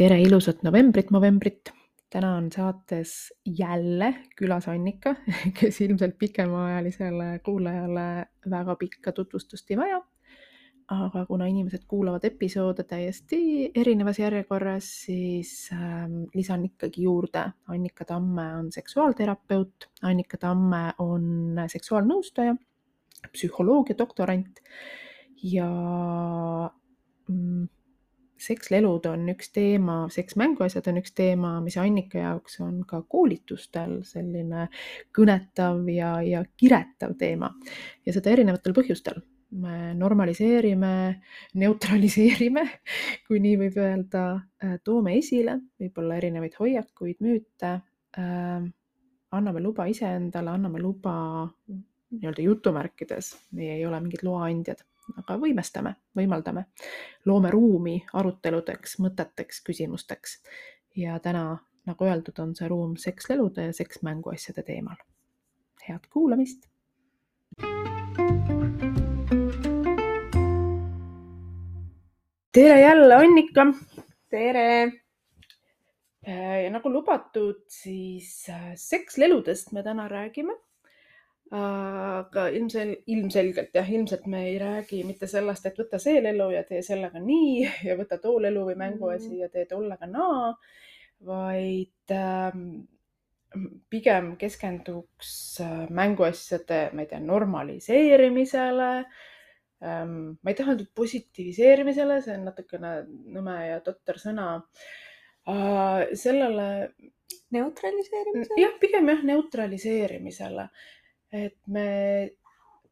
tere ilusat novembrit, novembrit. täna on saates jälle külas Annika, kes ilmselt pikemaajalisele kuulajale väga pikka tutvustust ei vaja. aga kuna inimesed kuulavad episoode täiesti erinevas järjekorras, siis ähm, lisan ikkagi juurde. Annika Tamme on seksuaalterapeut, Annika Tamme on seksuaalnõustaja, psühholoogia doktorant ja mm, sekslelud on üks teema, seksmänguasjad on üks teema, mis Annika jaoks on ka koolitustel selline kõnetav ja, ja kiretav teema. Ja seda erinevatel põhjustel. me normaliseerime, neutraliseerime, kui nii võib öelda, äh, toome esile võib-olla erinevaid hoiakuid, müüte äh,, anname luba iseendale, anname luba nii-öelda jutumärkides, meie ei ole mingid loaandjad aga võimestame, võimaldame, loome ruumi aruteludeks, mõteteks, küsimusteks. ja täna, nagu öeldud, on see ruum sekslelude ja seksmänguasjade teemal. head kuulamist. tere jälle, Annika. tere. ja nagu lubatud, siis äh, seksleludest me täna räägime aga ilmsel-, ilmselgelt jah, ilmselt me ei räägi mitte sellest, et võta see lelu ja tee sellega nii ja võta too lelu või mänguasi mm. ja tee tollega naa, vaid ähm, pigem keskenduks äh, mänguasjade, ma ei tea, normaliseerimisele ähm,. ma ei taha nüüd positiiviseerimisele, see on natukene nõme ja totter sõna äh,. sellele. neutraliseerimisele? jah, pigem jah, neutraliseerimisele et me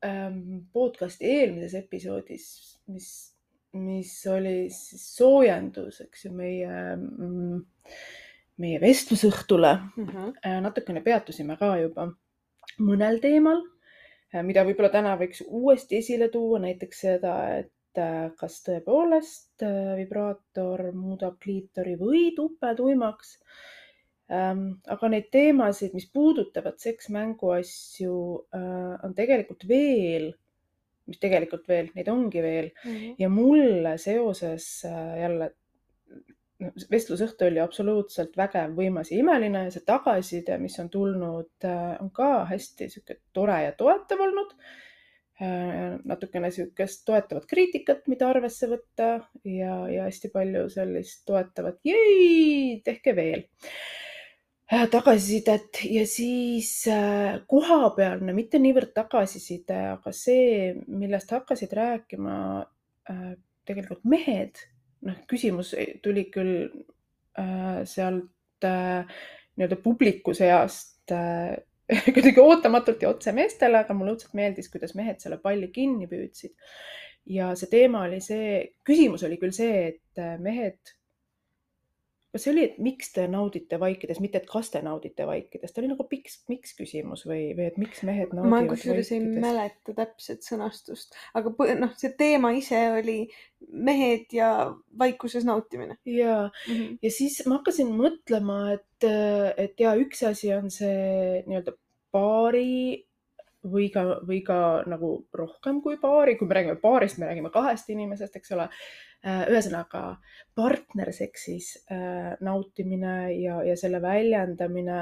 ähm, podcast'i eelmises episoodis, mis, mis oli siis soojendus, eks ju, meie mm,, meie vestlusõhtule mm, -hmm. natukene peatusime ka juba mõnel teemal, äh, mida võib-olla täna võiks uuesti esile tuua, näiteks seda, et äh, kas tõepoolest vibraator muudab kliitori või tupe tuimaks aga neid teemasid, mis puudutavad seksmängu asju, äh, on tegelikult veel, mis tegelikult veel, neid ongi veel mm -hmm. ja mulle seoses äh, jälle noh, vestlusõhtu oli absoluutselt vägev, võimas ja imeline ja see tagasiside, mis on tulnud, äh, on ka hästi sihuke tore ja toetav olnud. natukene sihukest toetavat kriitikat, mida arvesse võtta ja, ja hästi palju sellist toetavat, tehke veel tagasisidet ja siis äh, kohapealne, mitte niivõrd tagasiside, aga see, millest hakkasid rääkima äh, tegelikult mehed. noh, küsimus tuli küll sealt nii-öelda publiku seast kuidagi ootamatult ja otse meestele, aga mulle õudselt meeldis, kuidas mehed selle palli kinni püüdsid. ja see teema oli see, küsimus oli küll see, et mehed kas see oli, et miks te naudite vaikides, mitte et kas te naudite vaikides, ta oli nagu miks, miks küsimus või, või et miks mehed naudivad ma kusjuures ei mäleta täpset sõnastust, aga noh, see teema ise oli mehed ja vaikuses nautimine. ja mm, -hmm. ja siis ma hakkasin mõtlema, et, et ja üks asi on see nii-öelda paari või ka, või ka nagu rohkem kui paari, kui me räägime paarist, me räägime kahest inimesest, eks ole Äh, ühesõnaga partnerseksis äh, nautimine ja, ja selle väljendamine,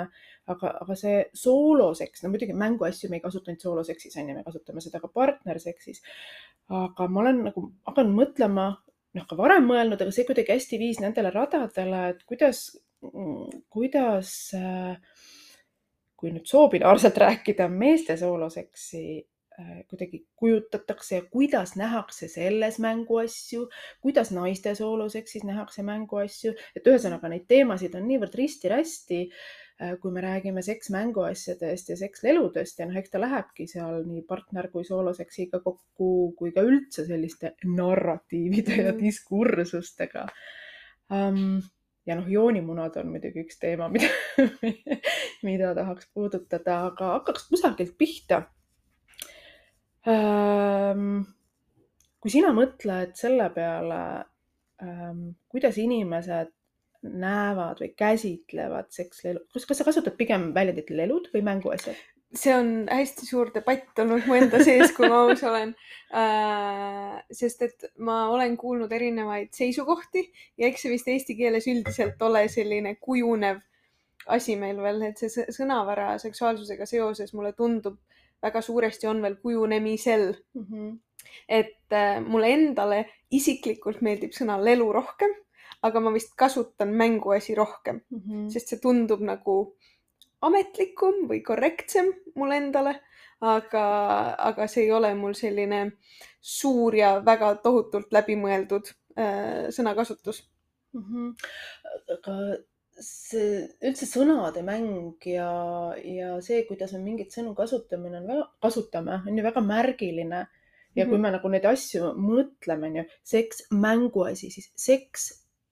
aga, aga see sooloseks, no muidugi mänguasju me ei kasuta ainult sooloseksis, on ju, me kasutame seda ka partnerseksis. aga ma olen nagu hakanud mõtlema, noh, ka varem mõelnud, aga see kuidagi hästi viis nendele radadele, et kuidas, kuidas äh, kui nüüd soobinaarselt rääkida meeste sooloseksi Äh, kuidagi kujutatakse ja kuidas nähakse selles mänguasju, kuidas naiste sooloseksis nähakse mänguasju, et ühesõnaga neid teemasid on niivõrd risti-rästi, äh, kui me räägime seksmänguasjadest ja seksleludest ja noh, eks ta lähebki seal nii partner kui sooloseksiga kokku, kui ka üldse selliste narratiivide ja mm. diskursustega um, ja noh, joonimunad on muidugi üks teema, mida mida tahaks puudutada, aga hakkaks kusagilt pihta ähm,. kui sina mõtled selle peale ähm,, kuidas inimesed näevad või käsitlevad sekslelu, kas, kas sa kasutad pigem väljendit lelud või mänguasjad? See on hästi suur debatt olnud mu enda sees, kui ma aus olen äh,. sest et ma olen kuulnud erinevaid seisukohti ja eks see vist eesti keeles üldiselt ole selline kujunev asi meil veel, et see sõnavara seksuaalsusega seoses mulle tundub väga suuresti on veel kujunemisel mm. -hmm. et äh, mulle endale isiklikult meeldib sõna lelu rohkem, aga ma vist kasutan mänguasi rohkem mm, -hmm. sest see tundub nagu ametlikum või korrektsem mulle endale, aga, aga see ei ole mul selline suur ja väga tohutult läbimõeldud äh, sõnakasutus mm. -hmm. aga see üldse sõnade mäng ja, ja see, kuidas me mingeid sõnu kasutamine on väga, kasutame, on ju väga märgiline. ja kui mhm. me nagu neid asju mõtleme, on ju, seks, mänguasi, siis seks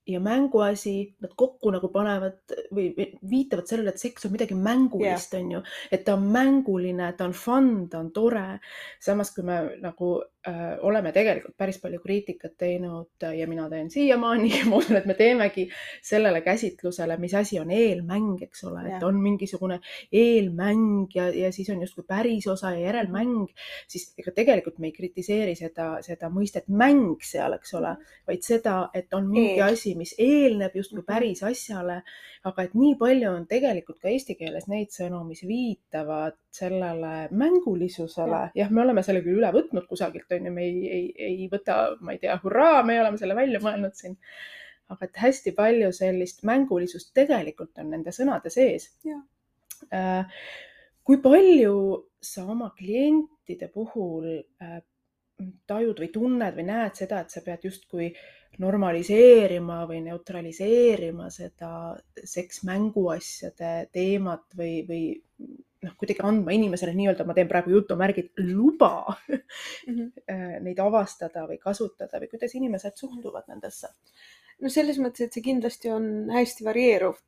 ja mänguasi, nad kokku nagu panevad või, viitavad sellele, et seks on midagi mängulist yeah., on ju, et ta on mänguline, ta on fun, ta on tore. samas kui me nagu äh, oleme tegelikult päris palju kriitikat teinud ja mina teen siiamaani ja ma usun, et me teemegi sellele käsitlusele, mis asi on eelmäng, eks ole yeah., et on mingisugune eelmäng ja, ja siis on justkui päris osa ja järelmäng, siis ega tegelikult me ei kritiseeri seda, seda mõistet mäng seal, eks ole, vaid seda, et on mingi Eel. asi, mis eelneb justkui mhm. päris asjale. aga et nii palju on tegelikult ka eesti keeles neid sõnu, mis viitavad sellele mängulisusele. jah, me oleme selle küll üle võtnud kusagilt, on ju, me ei, ei, ei võta, ma ei tea, hurraa, me oleme selle välja mõelnud siin. aga et hästi palju sellist mängulisust tegelikult on nende sõnade sees. Äh, kui palju sa oma klientide puhul äh, tajud või tunned või näed seda, et sa pead justkui normaliseerima või neutraliseerima seda seksmänguasjade teemat või, või noh, kuidagi andma inimesele nii-öelda, ma teen praegu jutumärgid, luba mm -hmm. neid avastada või kasutada või kuidas inimesed suhtuvad nendesse? no selles mõttes, et see kindlasti on hästi varieeruv,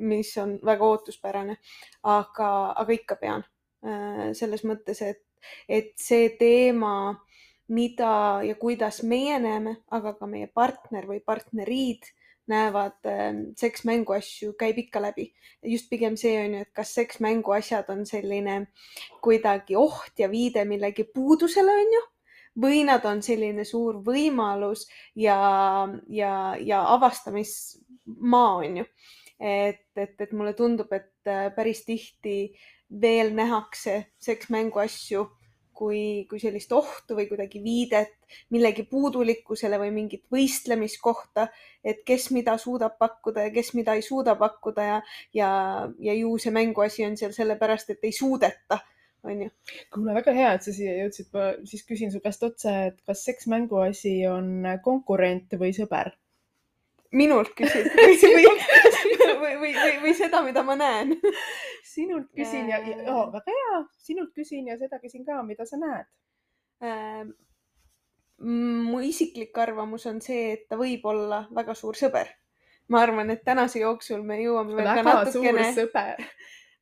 mis on väga ootuspärane, aga, aga ikka pean äh, selles mõttes, et, et see teema mida ja kuidas meie näeme, aga ka meie partner või partnerid näevad äh, seksmänguasju, käib ikka läbi. just pigem see on ju, et kas seksmänguasjad on selline kuidagi oht ja viide millegi puudusele, on ju, või nad on selline suur võimalus ja, ja, ja avastamismaa, on ju. et, et, et mulle tundub, et äh, päris tihti veel nähakse seksmänguasju kui, kui sellist ohtu või kuidagi viidet millegi puudulikkusele või mingit võistlemiskohta, et kes mida suudab pakkuda ja kes mida ei suuda pakkuda ja, ja, ja ju see mänguasi on seal sellepärast, et ei suudeta on ju. kuule, väga hea, et sa siia jõudsid. ma siis küsin su käest otse, et kas seksmänguasi on konkurent või sõber? Minult küsid või, või, või, või, või, seda, mida ma näen sinult küsin ja, ja oh, väga hea, sinult küsin ja seda küsin ka, mida sa näed äh,? mu isiklik arvamus on see, et ta võib olla väga suur sõber. ma arvan, et tänase jooksul me jõuame veel ka natukene,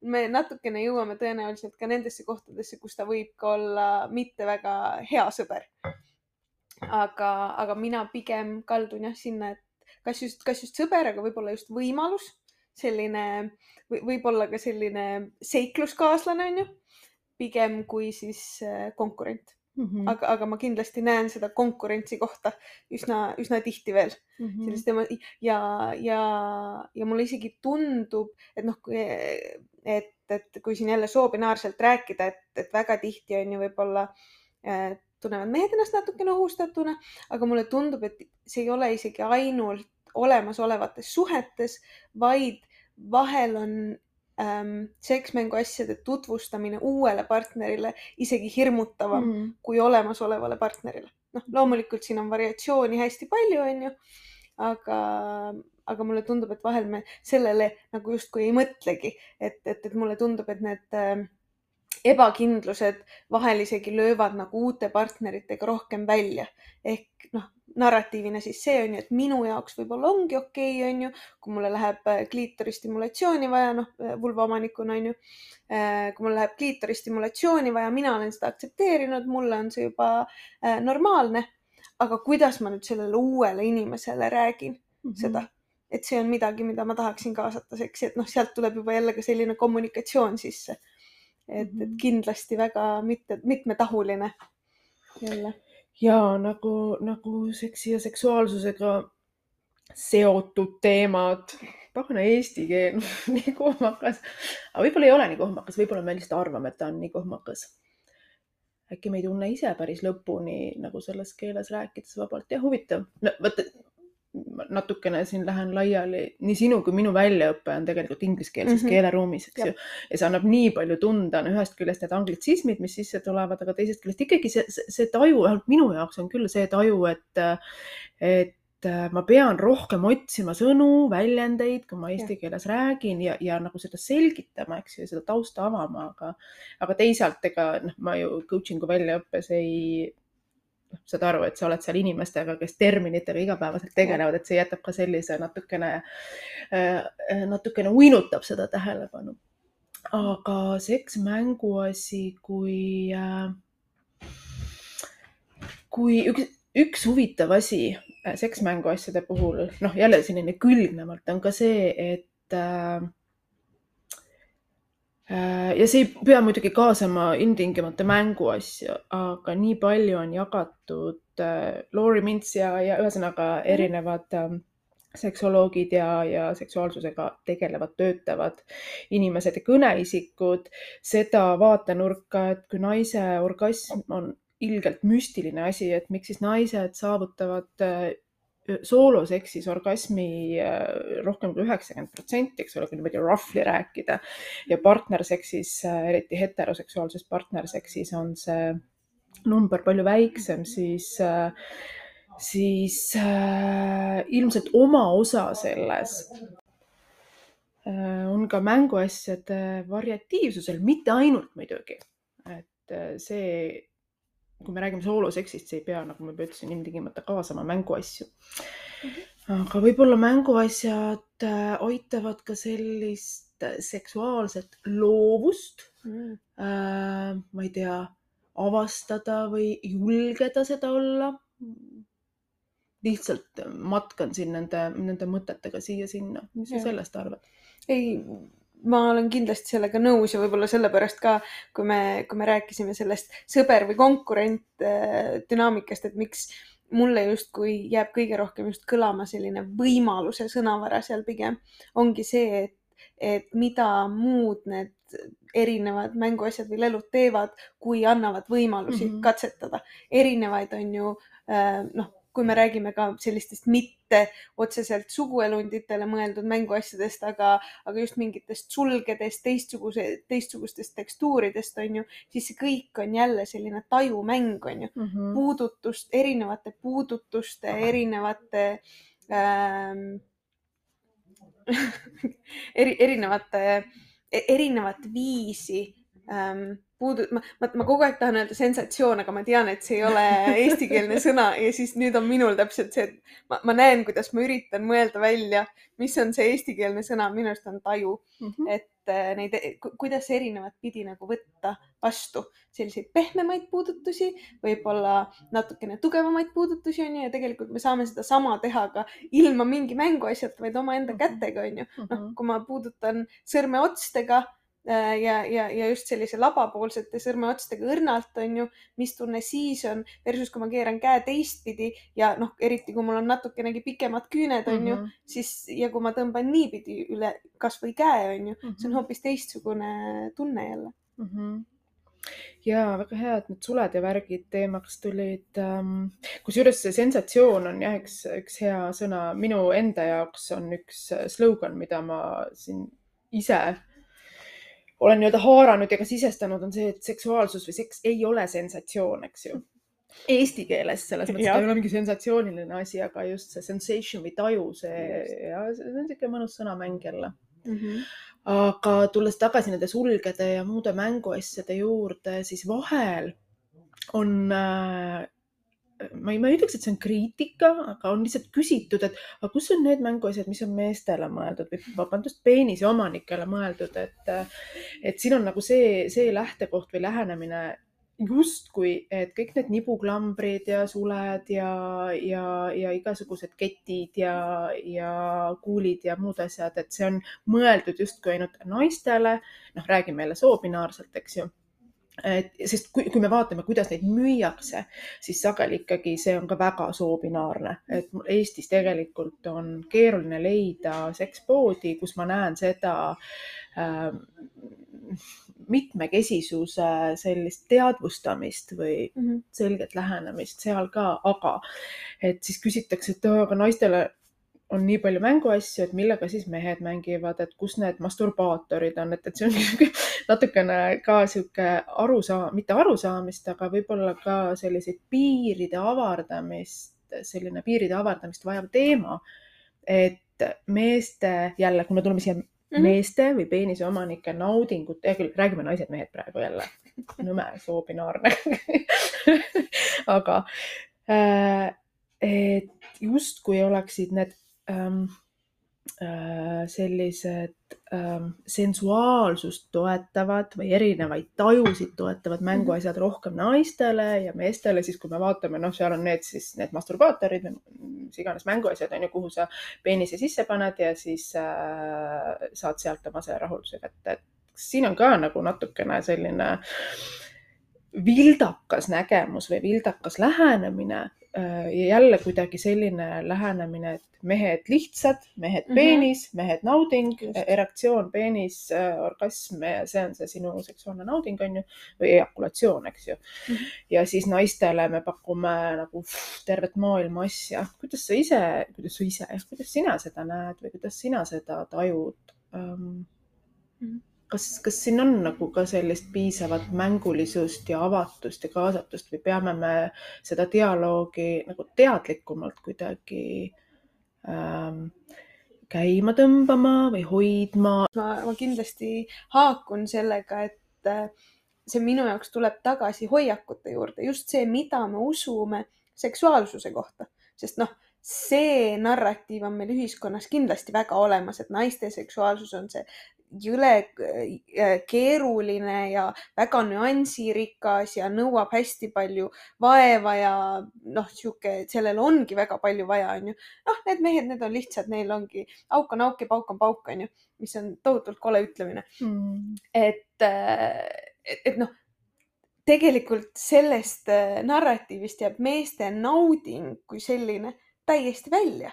me natukene jõuame tõenäoliselt ka nendesse kohtadesse, kus ta võib ka olla mitte väga hea sõber. aga, aga mina pigem kaldun jah sinna, et kas just, kas just sõber, aga võib-olla just võimalus, selline või võib-olla ka selline seikluskaaslane on ju, pigem kui siis äh, konkurent mm. -hmm. aga, aga ma kindlasti näen seda konkurentsi kohta üsna, üsna tihti veel mm -hmm. sellist tema ja, ja, ja mulle isegi tundub, et noh, et, et kui siin jälle soobinaarselt rääkida, et, et väga tihti on ju võib-olla äh, tunnevad mehed ennast natukene ohustatuna, aga mulle tundub, et see ei ole isegi ainult olemasolevates suhetes, vaid vahel on ähm, seksmänguasjade tutvustamine uuele partnerile isegi hirmutavam mm kui olemasolevale partnerile. noh, loomulikult siin on variatsiooni hästi palju, onju, aga, aga mulle tundub, et vahel me sellele nagu justkui ei mõtlegi, et, et, et mulle tundub, et need äh, ebakindlused vahel isegi löövad nagu uute partneritega rohkem välja. ehk noh, narratiivina siis see on ju, et minu jaoks võib-olla ongi okei okay,, on ju, kui mulle läheb äh, kliitoristimulatsiooni vaja, noh, äh, vulva omanikuna on ju. Äh, kui mul läheb kliitoristimulatsiooni vaja, mina olen seda aktsepteerinud, mulle on see juba normaalne. aga kuidas ma nüüd sellele uuele inimesele räägin mm -hmm. seda, et see on midagi, mida ma tahaksin kaasata seksi, et noh, sealt tuleb juba jälle ka selline kommunikatsioon sisse et et Mhm. kindlasti väga mitte, mitmetahuline jälle. ja nagu, nagu seksi ja seksuaalsusega seotud teemad. pagana eesti keel nii kohmakas, aga võib-olla ei ole nii kohmakas, võib-olla me lihtsalt arvame, et ta on nii kohmakas. äkki me ei tunne ise päris lõpuni nagu selles keeles rääkides vabalt ja huvitav no,. vaata, natukene siin lähen laiali, nii sinu kui minu väljaõpe on tegelikult ingliskeelses mm. -hmm. keeleruumis, eks ju. ja see annab nii palju tunda, no ühest küljest need anglitsismid, mis sisse tulevad, aga teisest küljest ikkagi see, see, see taju, vähemalt minu jaoks on küll see taju, et, et ma pean rohkem otsima sõnu, väljendeid, kui ma eesti keeles räägin ja, ja nagu seda selgitama, eks ju, seda tausta avama, aga, aga teisalt ega noh, ma ju coaching'u väljaõppes ei saad aru, et sa oled seal inimestega, kes terminitega igapäevaselt tegelevad, et see jätab ka sellise natukene, natukene uinutab seda tähelepanu. aga seks mänguasi, kui, kui üks, üks huvitav asi seksmänguasjade puhul, noh, jälle selline külgnevalt on ka see, et äh, ja see ei pea muidugi kaasama ilmtingimata mänguasju, aga nii palju on jagatud äh, Lauri Mints ja, ja ühesõnaga erinevad äh, seksoloogid ja, ja seksuaalsusega tegelevad, töötavad inimesed ja kõneisikud. Seda vaatenurka, et kui naise orgasm on ilgelt müstiline asi, et miks siis naised saavutavad äh, sooloseksis orgasmi rohkem kui üheksakümmend protsenti, eks ole, kui niimoodi roughly rääkida. Ja partnerseksis, eriti heteroseksuaalses partnerseksis on see number palju väiksem, siis, siis äh, ilmselt oma osa selles äh, on ka mänguasjade variatiivsusel, mitte ainult muidugi, et äh, see kui me räägime sooloseksist, see ei pea, nagu ma juba ütlesin, ilmtingimata kaasama mänguasju mm. -hmm. aga võib-olla mänguasjad aitavad ka sellist seksuaalset loovust mm, -hmm. äh, ma ei tea, avastada või julgeda seda olla. lihtsalt matkan siin nende, nende mõtetega siia-sinna. mis sa sellest arvad? ei ma olen kindlasti sellega nõus ja võib-olla sellepärast ka, kui me, kui me rääkisime sellest sõber või konkurent dünaamikast, et miks mulle justkui jääb kõige rohkem just kõlama selline võimaluse sõnavara seal pigem ongi see, et, et mida muud need erinevad mänguasjad või lelud teevad, kui annavad võimalusi mm -hmm. katsetada. erinevaid on ju noh kui me räägime ka sellistest mitte otseselt suguelunditele mõeldud mänguasjadest, aga, aga just mingitest sulgedest, teistsuguse, teistsugustest tekstuuridest on ju, siis see kõik on jälle selline tajumäng on ju mm, -hmm. puudutust, erinevate puudutuste, erinevate ähm, eri, erinevate, erinevat viisi ähm, puudu-, ma, ma, ma kogu aeg tahan öelda sensatsioon, aga ma tean, et see ei ole eestikeelne sõna ja siis nüüd on minul täpselt see, et ma, ma näen, kuidas ma üritan mõelda välja, mis on see eestikeelne sõna, minu arust on taju mm, -hmm. et äh, neid, kuidas erinevat pidi nagu võtta vastu selliseid pehmemaid puudutusi, võib-olla natukene tugevamaid puudutusi on ju ja tegelikult me saame sedasama teha ka ilma mingi mänguasjata, vaid omaenda kätega on ju. noh, kui ma puudutan sõrmeotstega ja, ja, ja just sellise labapoolsete sõrmeotstega õrnalt on ju, mis tunne siis on versus kui ma keeran käe teistpidi ja noh, eriti kui mul on natukenegi pikemad küüned on mm -hmm. ju, siis ja kui ma tõmban niipidi üle kasvõi käe on ju mm, -hmm. see on hoopis teistsugune tunne jälle mm. -hmm ja väga hea, et need suled ja värgid teemaks tulid ähm,. kusjuures see sensatsioon on jah, üks, üks hea sõna. minu enda jaoks on üks slogan, mida ma siin ise olen nii-öelda haaranud ja ka sisestanud, on see, et seksuaalsus või seks ei ole sensatsioon, eks ju. Eesti keeles selles mõttes, ta ei ole mingi sensatsiooniline asi, aga just see sensation või taju, see, ja see on niisugune mõnus sõnamäng jälle mm. -hmm. aga tulles tagasi nende sulgede ja muude mänguasjade juurde, siis vahel on äh, ma ei, ma ei ütleks, et see on kriitika, aga on lihtsalt küsitud, et aga kus on need mänguasjad, mis on meestele mõeldud või vabandust, peenise omanikele mõeldud, et, et siin on nagu see, see lähtekoht või lähenemine justkui, et kõik need nibuklambrid ja suled ja, ja, ja igasugused ketid ja, ja kuulid ja muud asjad, et see on mõeldud justkui ainult naistele. noh, räägime jälle soobinaarselt, eks ju et sest kui, kui me vaatame, kuidas neid müüakse, siis sageli ikkagi see on ka väga soobinaarne, et Eestis tegelikult on keeruline leida sekspoodi, kus ma näen seda äh, mitmekesisuse sellist teadvustamist või mm -hmm. selget lähenemist seal ka, aga et siis küsitakse, et aga naistele on nii palju mänguasju, et millega siis mehed mängivad, et kus need masturbaatorid on, et, et see on natukene ka sihuke arusaam, mitte arusaamist, aga võib-olla ka selliseid piiride avardamist, selline piiride avardamist vajav teema. et meeste jälle, kui me tuleme siia mm -hmm. meeste või peenise omanike naudingut, hea küll, räägime naised-mehed praegu jälle, nõme soobinaarne aga äh, et justkui oleksid need ähm, äh, sellised ähm, sensuaalsust toetavad või erinevaid tajusid toetavad mhm. mänguasjad rohkem naistele ja meestele, siis kui me vaatame, noh, seal on need siis need masturbaatorid mis iganes mänguasjad on ju, kuhu sa peenise sisse paned ja siis äh, saad sealt oma selle rahulduse kätte, et siin on ka nagu natukene selline vildakas nägemus või vildakas lähenemine Äh, ja jälle kuidagi selline lähenemine, et mehed lihtsad, mehed mhm. peenis mm, -hmm. mehed nauding, erektsioon, peenis, äh, orgasm ja see on see sinu seksuaalne nauding on ju, või ejakulatsioon, eks ju mm. -hmm. ja siis naistele me pakume nagu pff, tervet maailma asja. kuidas sa ise, kuidas sa ise, kuidas sina seda näed või kuidas sina seda tajud um,? Mm -hmm kas, kas siin on nagu ka sellist piisavat mängulisust ja avatust ja kaasatust või peame me seda dialoogi nagu teadlikumalt kuidagi ähm, käima tõmbama või hoidma? ma, ma kindlasti haakun sellega, et äh, see minu jaoks tuleb tagasi hoiakute juurde, just see, mida me usume seksuaalsuse kohta, sest noh, see narratiiv on meil ühiskonnas kindlasti väga olemas, et naiste seksuaalsus on see jõle äh, keeruline ja väga nüansirikas ja nõuab hästi palju vaeva ja noh, sihuke, sellel ongi väga palju vaja, onju. noh, need mehed, need on lihtsad, neil ongi auk on auk ja pauk on pauk, onju, mis on tohutult kole ütlemine. Mm.. et, äh, et, et noh, tegelikult sellest äh, narratiivist jääb meeste nauding kui selline täiesti välja.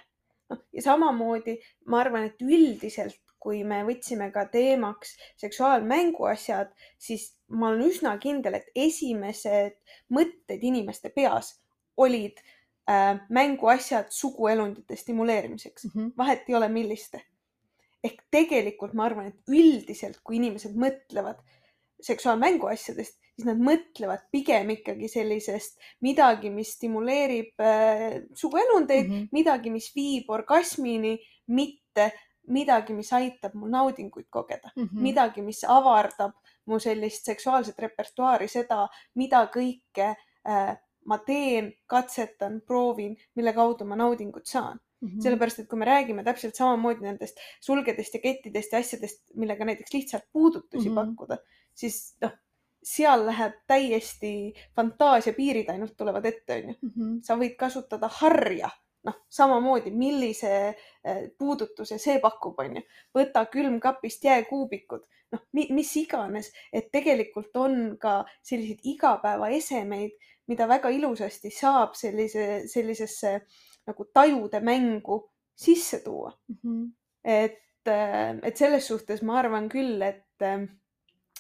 Noh, ja samamoodi ma arvan, et üldiselt kui me võtsime ka teemaks seksuaalmänguasjad, siis ma olen üsna kindel, et esimesed mõtted inimeste peas olid äh, mänguasjad suguelundite stimuleerimiseks mm, -hmm. vahet ei ole, milliste. ehk tegelikult ma arvan, et üldiselt, kui inimesed mõtlevad seksuaalmänguasjadest, siis nad mõtlevad pigem ikkagi sellisest midagi, mis stimuleerib äh, suguelundeid mm, -hmm. midagi, mis viib orgasmini, mitte midagi, mis aitab mul naudinguid kogeda mm, -hmm. midagi, mis avardab mu sellist seksuaalset repertuaari, seda, mida kõike äh, ma teen, katsetan, proovin, mille kaudu ma naudingut saan Mm -hmm. sellepärast, et kui me räägime täpselt samamoodi nendest sulgedest ja kettidest ja asjadest, millega näiteks lihtsalt puudutusi mm -hmm. pakkuda, siis noh, seal läheb täiesti fantaasia piirid ainult tulevad ette, onju. Mhm. sa võid kasutada harja noh, samamoodi, millise äh, puudutuse see pakub, onju. võta külmkapist jääkuubikud, noh, mis iganes, et tegelikult on ka selliseid igapäevaesemeid, mida väga ilusasti saab sellise, sellisesse nagu tajude mängu sisse tuua mm. -hmm. et, äh, et selles suhtes ma arvan küll, et äh,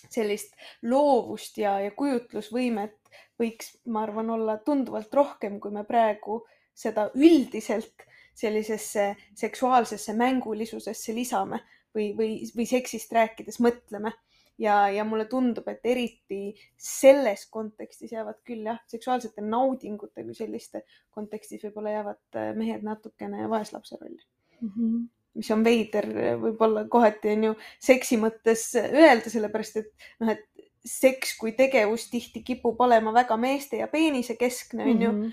sellist loovust ja, ja kujutlusvõimet võiks, ma arvan, olla tunduvalt rohkem, kui me praegu äh, seda üldiselt sellisesse seksuaalsesse mängulisusesse lisame või, või, või seksist rääkides mõtleme. ja, ja mulle tundub, et eriti selles kontekstis jäävad küll jah, seksuaalsete naudingute kui selliste kontekstis võib-olla jäävad äh, mehed natukene vaeslapse rolli mm. -hmm mis on veider võib-olla kohati on ju seksi mõttes öelda, sellepärast et noh, et seks kui tegevus tihti kipub olema väga meeste ja peenise keskne on mm -hmm.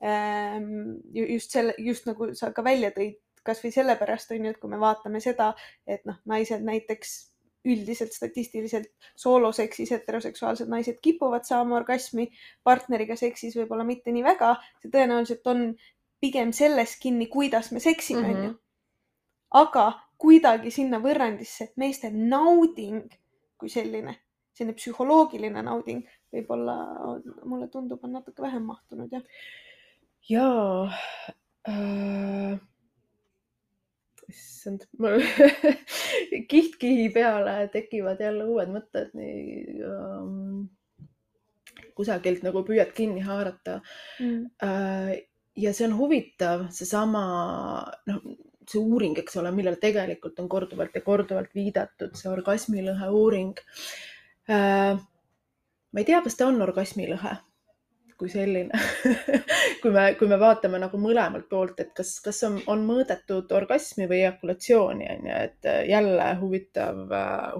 Ehm, just selle, just nagu sa ka välja tõid, kasvõi sellepärast on ju, et kui me vaatame seda, et noh, naised näiteks üldiselt statistiliselt sooloseksis heteroseksuaalsed naised kipuvad saama orgasmi, partneriga seksis võib-olla mitte nii väga, see tõenäoliselt on pigem selles kinni, kuidas me seksime, Mhm. onju. aga kuidagi sinna võrrandisse meeste nauding kui selline, selline psühholoogiline nauding võib-olla mulle tundub, on natuke vähem mahtunud jah. Jaa äh,. issand, mul kiht-kihi peale tekivad jälle uued mõtted nii ähm, kusagilt nagu püüad kinni haarata Mm. äh, ja see on huvitav, seesama noh, see uuring, eks ole, millele tegelikult on korduvalt ja korduvalt viidatud, see orgasmilõhe uuring äh,. ma ei tea, kas ta on orgasmilõhe kui selline kui me, kui me vaatame nagu mõlemalt poolt, et kas, kas on, on mõõdetud orgasmi või ejakulatsiooni on ju, et jälle huvitav,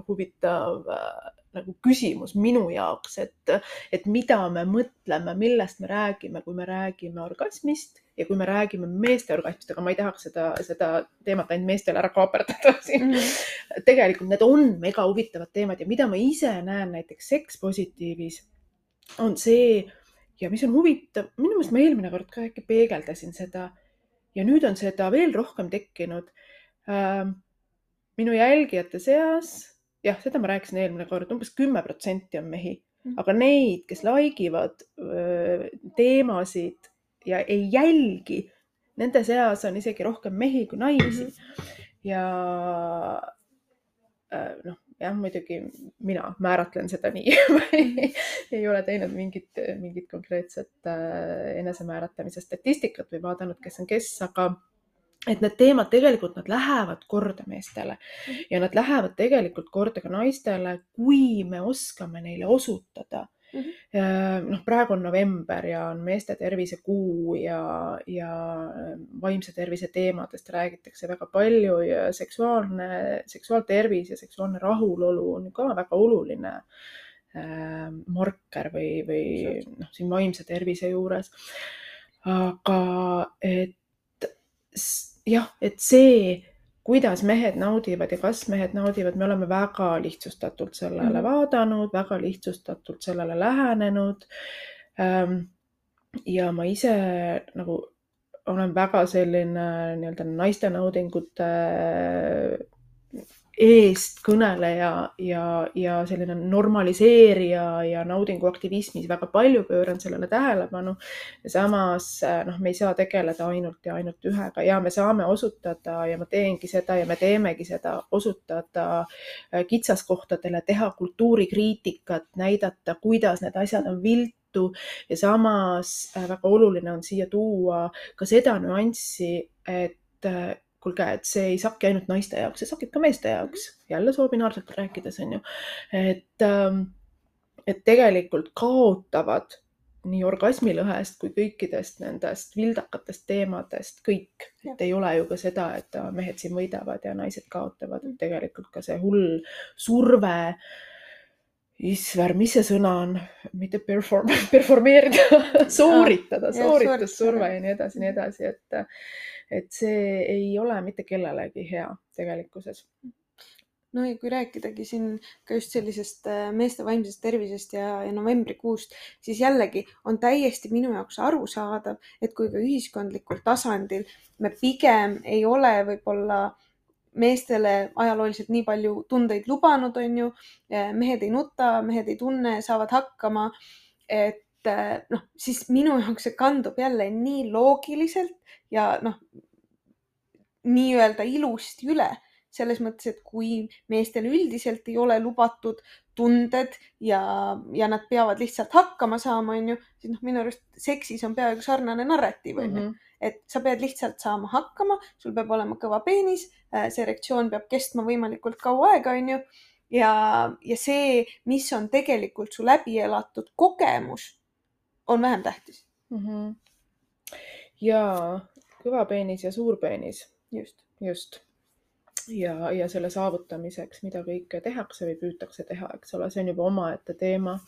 huvitav äh, nagu küsimus minu jaoks, et, et mida me mõtleme, millest me räägime, kui me räägime orgasmist ja kui me räägime meeste orgasmist, aga ma ei tahaks seda, seda teemat ainult meestele ära kaaperdada siin Mhm. tegelikult need on mega huvitavad teemad ja mida ma ise näen näiteks Sex Positiivis on see ja mis on huvitav, minu meelest ma eelmine kord ka äkki peegeldasin seda. Ja nüüd on seda veel rohkem tekkinud. Ähm, minu jälgijate seas, jah, seda ma rääkisin eelmine kord, umbes kümme protsenti on mehi, Mhm. aga neid, kes like ivad öö, teemasid ja ei jälgi, nende seas on isegi rohkem mehi kui naisi. Ja äh, noh, jah, muidugi mina määratlen seda nii ei, ole teinud mingit, mingit konkreetset äh, enesemääratlemise statistikat või vaadanud, kes on kes, aga et need teemad tegelikult, nad lähevad korda meestele. Ja nad lähevad tegelikult korda ka naistele, kui me oskame neile osutada Mhm. noh, praegu on november ja on meeste tervisekuu ja, ja vaimse tervise teemadest räägitakse väga palju ja seksuaalne, seksuaaltervis ja seksuaalne rahulolu on ka väga oluline äh, marker või, või noh, siin vaimse tervise juures. aga et jah, et see kuidas mehed naudivad ja kas mehed naudivad, me oleme väga lihtsustatult sellele mm vaadanud, väga lihtsustatult sellele lähenenud. ja ma ise nagu olen väga selline nii-öelda naiste naudingute eestkõneleja ja, ja selline normaliseerija ja naudinguaktivismis väga palju pööran sellele tähelepanu. samas noh, me ei saa tegeleda ainult ja ainult ühega ja me saame osutada ja ma teengi seda ja me teemegi seda, osutada kitsaskohtadele, teha kultuurikriitikat, näidata, kuidas need asjad on viltu ja samas väga oluline on siia tuua ka seda nüanssi, et kuulge, et see ei saki ainult naiste jaoks, see sakib ka meeste jaoks, jälle soobinaarselt rääkides on ju, et, et tegelikult kaotavad nii orgasmilõhest kui kõikidest nendest vildakatest teemadest kõik, et ei ole ju ka seda, et mehed siin võidavad ja naised kaotavad, et tegelikult ka see hull surve Isver, mis see sõna on, mitte perform, performeerida sooritada, sooritussurve ja nii edasi, nii edasi, et, et see ei ole mitte kellelegi hea tegelikkuses. no ja kui rääkidagi siin ka just sellisest meeste vaimsest tervisest ja, ja novembrikuust, siis jällegi on täiesti minu jaoks arusaadav, et kui ka ühiskondlikul tasandil me pigem ei ole võib-olla meestele ajalooliselt nii palju tundeid lubanud, on ju. mehed ei nuta, mehed ei tunne, saavad hakkama. et noh, siis minu jaoks see kandub jälle nii loogiliselt ja noh, nii-öelda ilusti üle selles mõttes, et kui meestel üldiselt ei ole lubatud tunded ja, ja nad peavad lihtsalt hakkama saama, onju, siis noh, minu arust seksis on peaaegu sarnane narratiiv, onju Mhm. et sa pead lihtsalt saama hakkama, sul peab olema kõva peenis, see erektsioon peab kestma võimalikult kaua aega, onju. ja, ja see, mis on tegelikult su läbi elatud kogemus, on vähem tähtis mm. -hmm. ja kõva peenis ja suur peenis. just. just. ja, ja selle saavutamiseks, mida kõike tehakse või püütakse teha, eks ole, see on juba omaette teema.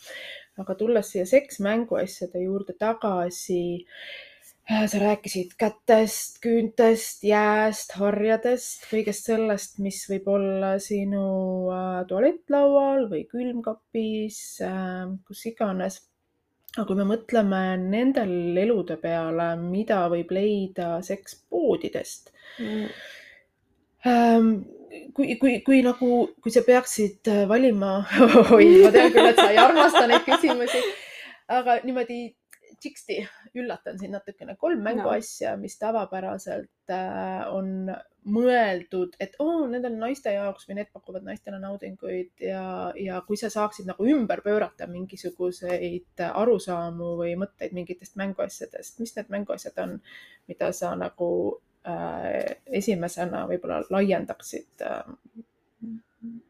aga tulles siia seksmänguasjade juurde tagasi Äh, sa rääkisid kätest, küüntest, jääst, harjadest, kõigest sellest, mis võib olla sinu äh, tualettlaual või külmkapis, äh, kus iganes. Aga kui me mõtleme nendel elude peale, mida võib leida sekspoodidest mm., ähm, kui, kui, kui nagu, kui sa peaksid valima oi, ma tean küll, et sa ei armasta neid küsimusi, aga niimoodi tšiksti üllatan sind natukene, kolm mänguasja no., mis tavapäraselt äh, on mõeldud, et oo need on naiste jaoks või need pakuvad naistele naudinguid ja, ja kui sa saaksid nagu ümber pöörata mingisuguseid arusaamu või mõtteid mingitest mänguasjadest, mis need mänguasjad on, mida sa nagu äh, esimesena võib-olla laiendaksid äh,?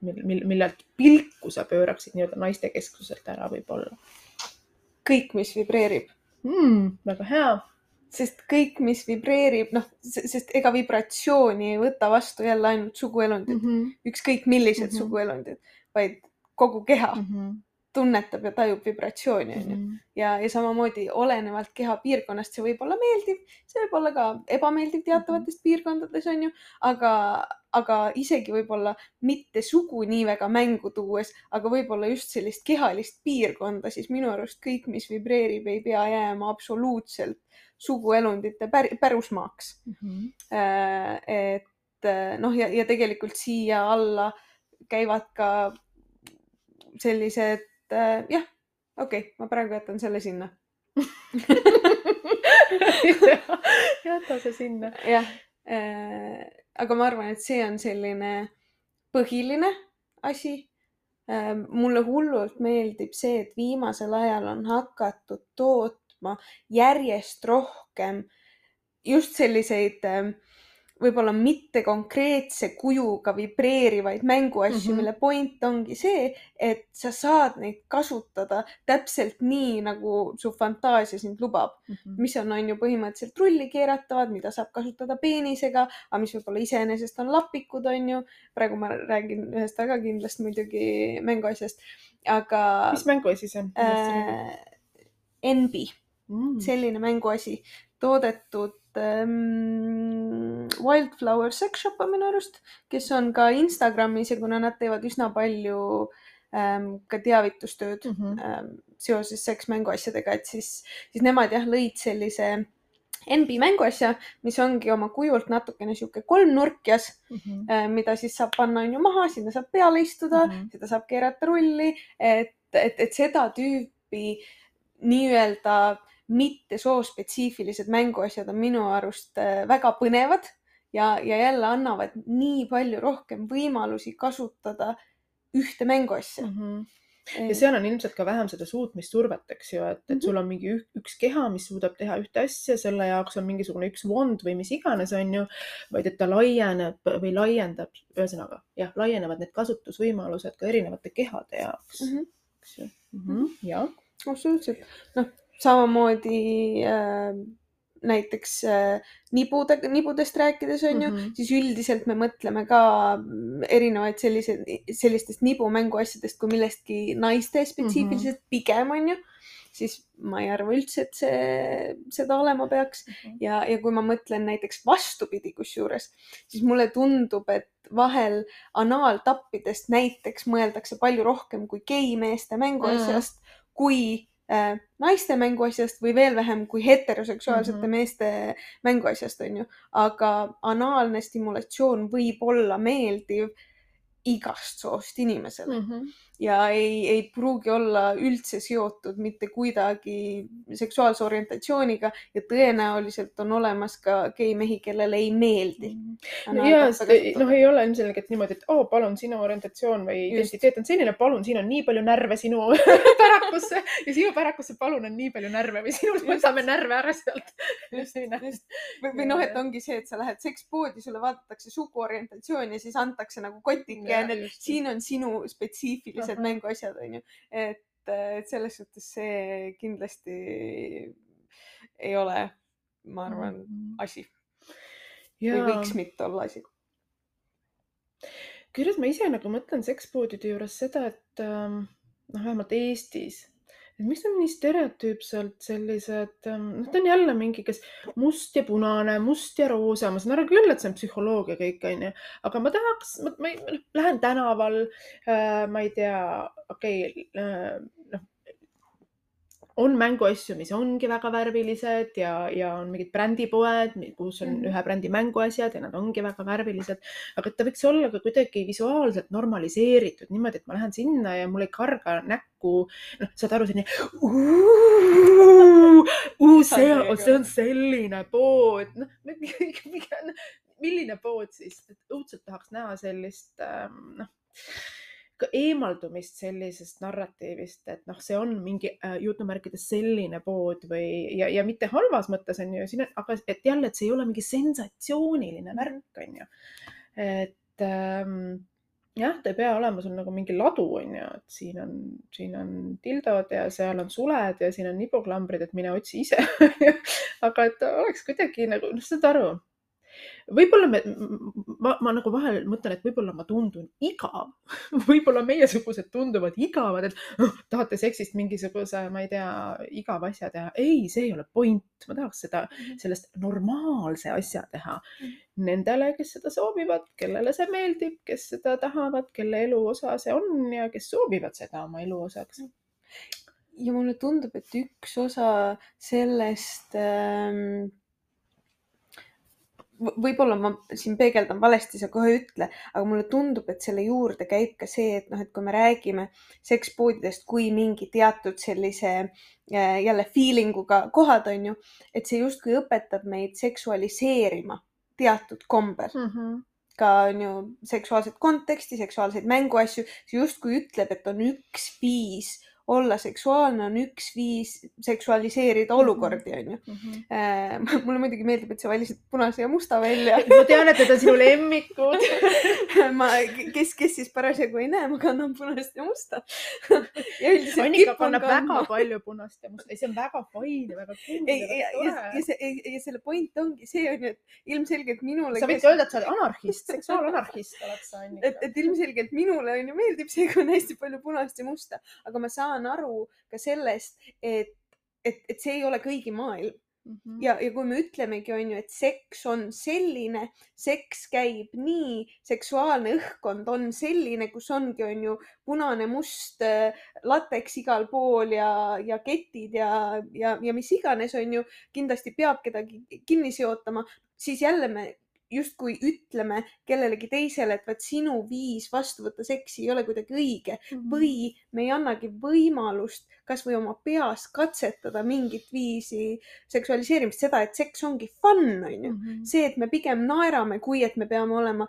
mil, mil, millelt pilku sa pööraksid nii-öelda naiste kesksuselt ära võib-olla? kõik, mis vibreerib mm,. väga hea. sest kõik, mis vibreerib, noh, sest ega vibratsiooni ei võta vastu jälle ainult suguelundid mm, -hmm. ükskõik millised mm -hmm. suguelundid, vaid kogu keha mm. -hmm tunnetab ja tajub vibratsiooni, onju. Mhm. ja, ja samamoodi olenevalt keha piirkonnast, see võib olla meeldiv, see võib olla ka ebameeldiv teatavates mhm. piirkondades, onju, aga, aga isegi võib-olla mitte sugu nii väga mängu tuues, aga võib-olla just sellist kehalist piirkonda, siis minu arust kõik, mis vibreerib, ei pea jääma absoluutselt suguelundite pär, pärusmaaks mm. -hmm. et noh, ja, ja tegelikult siia alla käivad ka sellised äh, jah, okei okay,, ma praegu jätan selle sinna jäta see sinna. jah äh,, aga ma arvan, et see on selline põhiline asi äh,. mulle hullult meeldib see, et viimasel ajal on hakatud tootma järjest rohkem just selliseid äh, võib-olla mitte konkreetse kujuga vibreerivaid mänguasju mm, -hmm. mille point ongi see, et sa saad neid kasutada täpselt nii, nagu su fantaasia sind lubab mm. -hmm. mis on, on ju põhimõtteliselt rulli keeratavad, mida saab kasutada peenisega, aga mis võib-olla iseenesest on lapikud, on ju. praegu ma räägin ühest väga kindlast muidugi mänguasjast, aga. mis mänguasi see on äh,? Enbi mm., selline mänguasi, toodetud ähm, Wildflower Sex Shop on minu arust, kes on ka Instagramis ja kuna nad teevad üsna palju ähm, ka teavitustööd mm -hmm. ähm, seoses seksmänguasjadega, et siis, siis nemad jah, lõid sellise NB mänguasja, mis ongi oma kujult natukene sihuke kolmnurkjas mm, -hmm. äh, mida siis saab panna on ju maha, sinna saab peale istuda mm, -hmm. seda saab keerata rulli, et, et, et seda tüüpi nii-öelda mitte soospetsiifilised mänguasjad on minu arust äh, väga põnevad ja, ja jälle annavad nii palju rohkem võimalusi kasutada ühte mänguasja mm. -hmm ja seal on ilmselt ka vähem seda suutmissurvet, eks ju, et, et -hmm. sul on mingi üks keha, mis suudab teha ühte asja, selle jaoks on mingisugune üks wand või mis iganes, on ju, vaid et ta laieneb või laiendab, ühesõnaga jah, laienevad need kasutusvõimalused ka erinevate kehade jaoks mm, -hmm. mm -hmm.. jah. absoluutselt, noh samamoodi äh, näiteks äh, nibude, nibudest rääkides on ju mm, -hmm. siis üldiselt me mõtleme ka erinevaid selliseid, sellistest nibumänguasjadest kui millestki naiste spetsiifiliselt mm -hmm. pigem on ju, siis ma ei arva üldse, et see, seda olema peaks mm. -hmm. ja, ja kui ma mõtlen näiteks vastupidi, kusjuures, siis mulle tundub, et vahel anaaltappidest näiteks mõeldakse palju rohkem kui geimeeste mänguasjast mm, -hmm. kui naiste mänguasjast või veel vähem kui heteroseksuaalsete mm -hmm. meeste mänguasjast, onju. aga anaalne stimulatsioon võib olla meeldiv igast soost inimesele mm. -hmm ja ei, ei pruugi olla üldse seotud mitte kuidagi seksuaalse orientatsiooniga ja tõenäoliselt on olemas ka geimehi, kellele ei meeldi. Mm. ja noh, ei ole ilmselgelt niimoodi, et oo oh,, palun, sinu orientatsioon või identiteet on selline, palun, siin on nii palju närve sinu pärakusse ja sinu pärakusse, palun, on nii palju närve või sinult võtame närve ära sealt. just, just. või, või noh, et ongi see, et sa lähed sekspoodi, sulle vaadatakse suguorientatsiooni ja siis antakse nagu kotike ja, ja need, siin on sinu spetsiifilised sellised mänguasjad, onju. et, et selles suhtes see kindlasti ei ole, ma arvan -hmm. asi ja.... või võiks mitte olla asi. kusjuures ma ise nagu mõtlen sekspoodide juures seda, et ähm, noh, vähemalt Eestis, et miks ta on nii stereotüüpselt sellised, noh, ta on jälle mingi, kes must ja punane, must ja roosa, ma saan aru küll, et see on psühholoogia kõik, onju, aga ma tahaks, ma, ma noh, lähen tänaval äh,, ma ei tea, okei okay, äh,, on mänguasju, mis ongi väga värvilised ja, ja on mingid brändipoed, kus on mm. ühe brändi mänguasjad ja nad ongi väga värvilised. aga ta võiks olla ka kuidagi visuaalselt normaliseeritud niimoodi, et ma lähen sinna ja mul ei karga näkku, noh, saad aru, selline see on, see on selline pood, noh, milline pood siis, et õudselt tahaks näha sellist, noh ka eemaldumist sellisest narratiivist, et noh, see on mingi äh, jutumärkides selline pood või, ja, ja mitte halvas mõttes on ju, siin on, aga et jälle, et see ei ole mingi sensatsiooniline värk, on ju. et ähm, jah, ta ei pea olema sul nagu mingi ladu, on ju, et siin on, siin on tildod ja seal on suled ja siin on nibuklambrid, et mine otsi ise aga et oleks kuidagi nagu, noh, saad aru võib-olla me, ma, ma nagu vahel mõtlen, et võib-olla ma tundun igav võib-olla meiesugused tunduvad igavad, et oh, tahate seksist mingisuguse, ma ei tea, igava asja teha. ei, see ei ole point, ma tahaks seda, mhm. sellest normaalse asja teha mhm. nendele, kes seda soovivad, kellele see meeldib, kes seda tahavad, kelle elu osa see on ja kes soovivad seda oma elu osaks ja mulle tundub, et üks osa sellest ähm, võib-olla ma siin peegeldan valesti, sa kohe ütle, aga mulle tundub, et selle juurde käib ka see, et noh, et kui me räägime sekspoodidest kui mingi teatud sellise äh, jälle feeling uga kohad, on ju, et see justkui õpetab meid seksualiseerima teatud kombel mm. -hmm ka on ju seksuaalset konteksti, seksuaalseid mänguasju, see justkui ütleb, et on üks viis olla seksuaalne on üks viis seksualiseerida mhm. olukordi, onju. Mhm. Äh, mulle muidugi meeldib, et sa valisid punase ja musta välja. ma tean, et need on sinu lemmikud ma, kes, kes siis parasjagu ei näe, ma kannan punast ja musta Annika kannab väga palju punast ja musta, see on väga fine, väga cool ja, ja, ja, ja, see, ja selle point ongi see on ju, et ilmselgelt minule. sa võid kes... öelda, et sa oled anarhist, seksuaalanarhist oled sa onju. et, et ilmselgelt minule on ju meeldib see, kui on hästi palju punast ja musta, aga ma saan saan aru ka sellest, et, et, et see ei ole kõigi maailm Mm -hmm. ja, ja kui me ütlemegi, on ju, et seks on selline, seks käib nii, seksuaalne õhkkond on selline, kus ongi, on ju, punane, must äh, lateks igal pool ja, ja ketid ja, ja, ja mis iganes, on ju, kindlasti peab kedagi kinni seotama, siis jälle me justkui ütleme kellelegi teisele, et vaat sinu viis vastu võtta seksi ei ole kuidagi õige -hmm. või me ei annagi võimalust kasvõi oma peas katsetada mingit viisi seksualiseerimist, seda, et seks ongi fun, onju. Mhm. see, et me pigem naerame, kui et me peame olema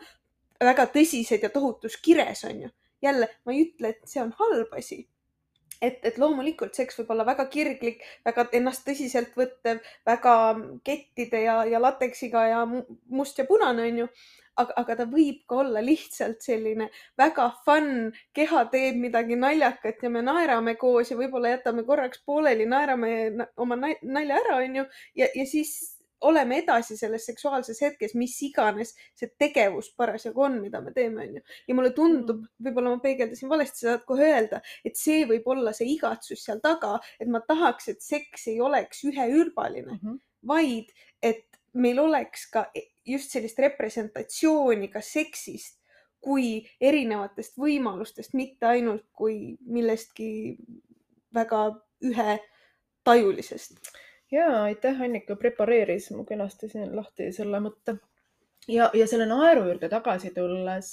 väga tõsised ja tohutus kires, onju. jälle, ma ei ütle, et see on halb asi et, et loomulikult seks võib olla väga kirglik, väga ennast tõsiselt võttev, väga kettide ja, ja lateksiga ja must ja punane, onju. aga, aga ta võib ka olla lihtsalt selline väga fun, keha teeb midagi naljakat ja me naerame koos ja võib-olla jätame korraks pooleli, naerame oma nalja ära, onju. ja, ja siis oleme edasi selles seksuaalses hetkes, mis iganes see tegevus parasjagu on, mida me teeme, onju. ja mulle tundub, mm. võib-olla ma peegeldasin valesti, sa saad kohe öelda, et see võib olla see igatsus seal taga, et ma tahaks, et seks ei oleks üheürbaline mm, -hmm. vaid et meil oleks ka just sellist representatsiooni ka seksist kui erinevatest võimalustest, mitte ainult kui millestki väga ühetajulisest ja aitäh, Annika prepareeris mu kenasti siin lahti selle mõtte. ja, ja selle naeru juurde tagasi tulles,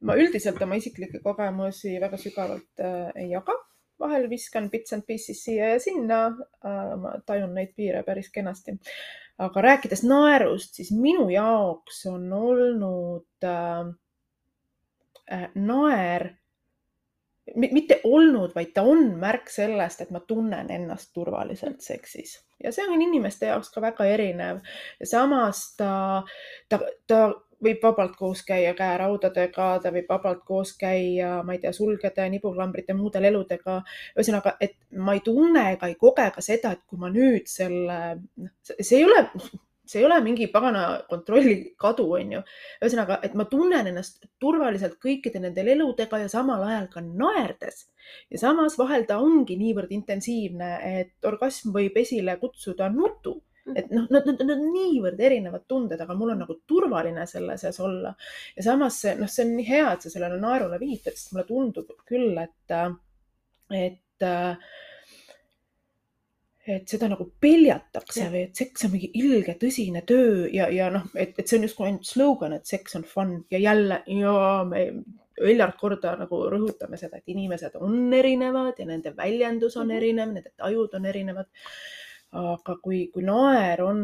ma üldiselt oma isiklikke kogemusi väga sügavalt äh, ei jaga, vahel viskan bits and pieces siia ja sinna äh,. ma tajun neid piire päris kenasti. aga rääkides naerust, siis minu jaoks on olnud äh, äh, naer mitte olnud, vaid ta on märk sellest, et ma tunnen ennast turvaliselt seksis ja see on inimeste jaoks ka väga erinev. samas ta, ta, ta võib vabalt koos käia käeraudadega, ta võib vabalt koos käia, ma ei tea, sulgede, nibuklambrite, muude leludega. ühesõnaga, et ma ei tunne ega ei koge ka seda, et kui ma nüüd selle, noh, see ei ole see ei ole mingi pagana kontrolli kadu, onju. ühesõnaga, et ma tunnen ennast turvaliselt kõikide nende eludega ja samal ajal ka naerdes. ja samas vahel ta ongi niivõrd intensiivne, et orgasm võib esile kutsuda nutu et noh, nad, nad, nad on niivõrd erinevad tunded, aga mul on nagu turvaline selle sees olla. ja samas noh, see on nii hea, et sa sellele naerule viitad, sest mulle tundub küll, et, et et seda nagu peljatakse või et seks on mingi ilge tõsine töö ja, ja noh, et, et see on justkui ainult slogan, et seks on fun ja jälle ja me miljard korda nagu rõhutame seda, et inimesed on erinevad ja nende väljendus on mhm. erinev, nende tajud on erinevad. aga kui, kui naer on,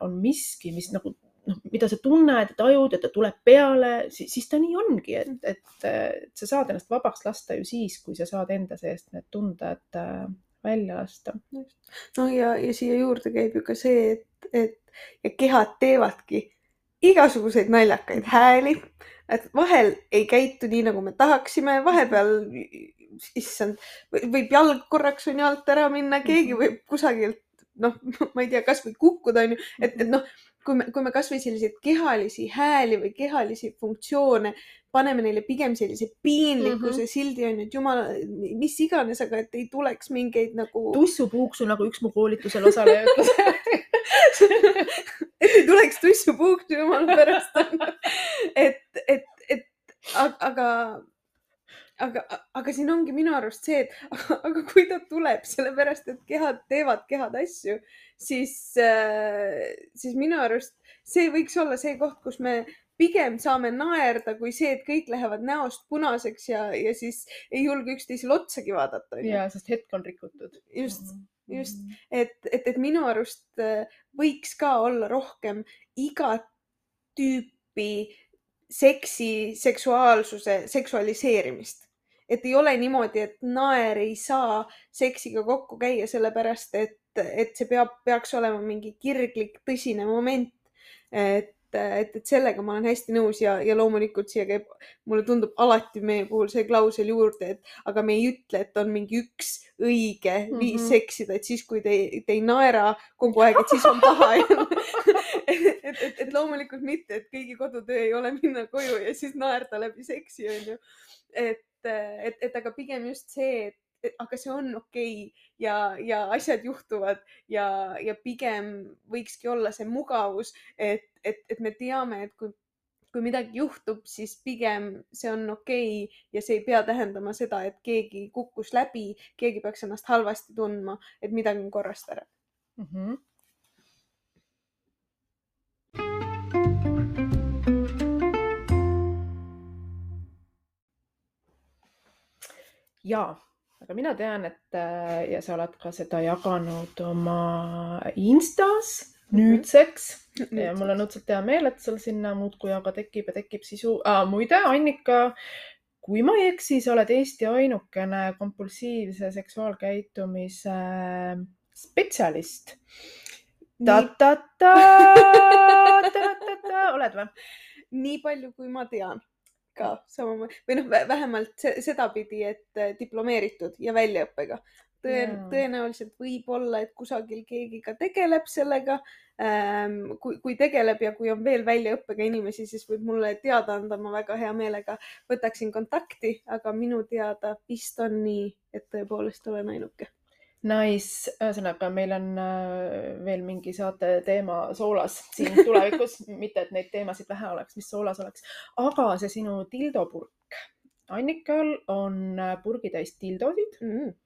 on miski, mis nagu noh, mida sa tunned ja tajud, et ta tuleb peale, siis ta nii ongi, et, mhm. et, et sa saad ennast vabaks lasta ju siis, kui sa saad enda seest need tunded välja lasta. no ja, ja siia juurde käib ju ka see, et, et ja kehad teevadki igasuguseid naljakaid hääli, et vahel ei käitu nii, nagu me tahaksime, vahepeal issand, võib jalg korraks on jalalt ära minna, keegi mhm. võib kusagilt noh, ma ei tea, kasvõi kukkuda onju, et, et noh, kui me, kui me kasvõi selliseid kehalisi hääli või kehalisi funktsioone paneme neile pigem sellise piinlikkuse mm -hmm. sildi onju, et jumala, mis iganes, aga et ei tuleks mingeid nagu. tussupuuksu, nagu üks mu koolitusel osaleja ütles et ei tuleks tussupuuksu jumala pärast et, et, et aga, aga, aga siin ongi minu arust see, et aga, aga kui ta tuleb, sellepärast et kehad teevad kehad asju, siis äh,, siis minu arust see võiks olla see koht, kus me pigem saame naerda kui see, et kõik lähevad näost punaseks ja, ja siis ei julge üksteisele otsagi vaadata. ja, sest hetk on rikutud. just, mhm. just, et, et, et minu arust äh, võiks ka olla rohkem igat tüüpi seksi, seksuaalsuse seksualiseerimist et ei ole niimoodi, et naer ei saa seksiga kokku käia, sellepärast et, et see peab, peaks olema mingi kirglik, tõsine moment. et et, et sellega ma olen hästi nõus ja, ja loomulikult siia käib, mulle tundub alati meie puhul see klausel juurde, et aga me ei ütle, et on mingi üks õige mm -hmm. viis seksida, et siis, kui te, te ei naera kogu aeg, et siis on paha et, et, et, et loomulikult mitte, et kõigi kodutöö ei ole minna koju ja siis naerda läbi seksi, onju. et, et, et aga pigem just see, et aga see on okei okay ja, ja asjad juhtuvad ja, ja pigem võikski olla see mugavus, et, et, et me teame, et kui, kui midagi juhtub, siis pigem see on okei okay ja see ei pea tähendama seda, et keegi kukkus läbi, keegi peaks ennast halvasti tundma, et midagi on korrast ära mm. -hmm. ja aga mina tean, et äh, ja sa oled ka seda jaganud oma Instas nüüdseks mm -hmm. ja mul on õudselt hea meel, et sul sinna muudkui aga tekib ja tekib sisu ah,. muide, Annika, kui ma ei eksi, sa oled Eesti ainukene kompulsiivse seksuaalkäitumise spetsialist. ta-ta-ta, ta-ta-ta, oled või? nii palju, kui ma tean ka samamoodi või noh, vähemalt sedapidi, et äh, diplomeeritud ja väljaõppega. tõen-, tõenäoliselt võib-olla, et kusagil keegi ka tegeleb sellega ähm,. kui, kui tegeleb ja kui on veel väljaõppega inimesi, siis võib mulle teada anda, ma väga hea meelega võtaksin kontakti, aga minu teada vist on nii, et tõepoolest olen ainuke Nice, ühesõnaga meil on äh, veel mingi saate teema soolas siin tulevikus mitte et neid teemasid vähe oleks, mis soolas oleks, aga see sinu tildopurk. Annikal on äh, purgitäis tildosid mm..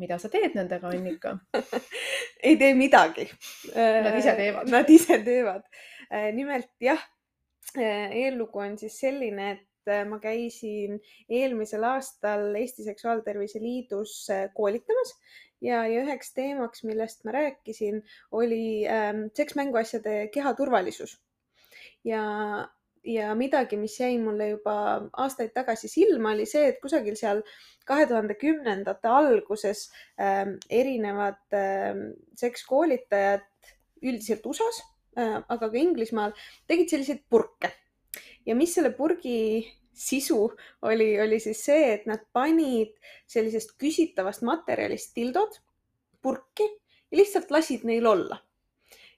mida sa teed nendega, Annika ei tee midagi. Nad ise teevad. Nad ise teevad. nimelt jah, eellugu on siis selline, et ma käisin eelmisel aastal Eesti Seksuaaltervise Liidus koolitamas ja, ja üheks teemaks, millest ma rääkisin, oli ähm, seksmänguasjade kehaturvalisus. ja, ja midagi, mis jäi mulle juba aastaid tagasi silma, oli see, et kusagil seal kahe tuhande kümnendate alguses ähm, erinevad ähm, sekskoolitajad üldiselt USA-s äh,, aga ka Inglismaal tegid selliseid purke ja mis selle purgi sisu oli, oli siis see, et nad panid sellisest küsitavast materjalist tildod purki ja lihtsalt lasid neil olla.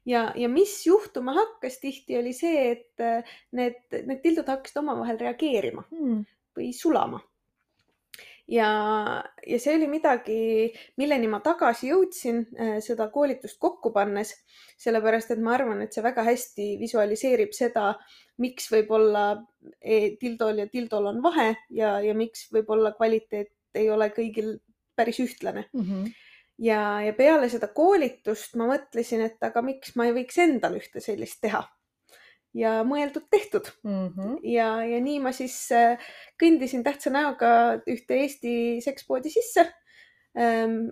ja, ja mis juhtuma hakkas tihti oli see, et äh, need, need tildod hakkasid omavahel reageerima mm. või sulama ja, ja see oli midagi, milleni ma tagasi jõudsin äh, seda koolitust kokku pannes, sellepärast et ma arvan, et see väga hästi visualiseerib seda, miks võib-olla e, tildol ja tildol on vahe ja, ja miks võib-olla kvaliteet ei ole kõigil päris ühtlane Mm -hmm. ja, ja peale seda koolitust ma mõtlesin, et aga miks ma ei võiks endal ühte sellist teha ja mõeldud-tehtud Mm -hmm. ja, ja nii ma siis äh, kõndisin tähtsa näoga ühte Eesti sekspoodi sisse.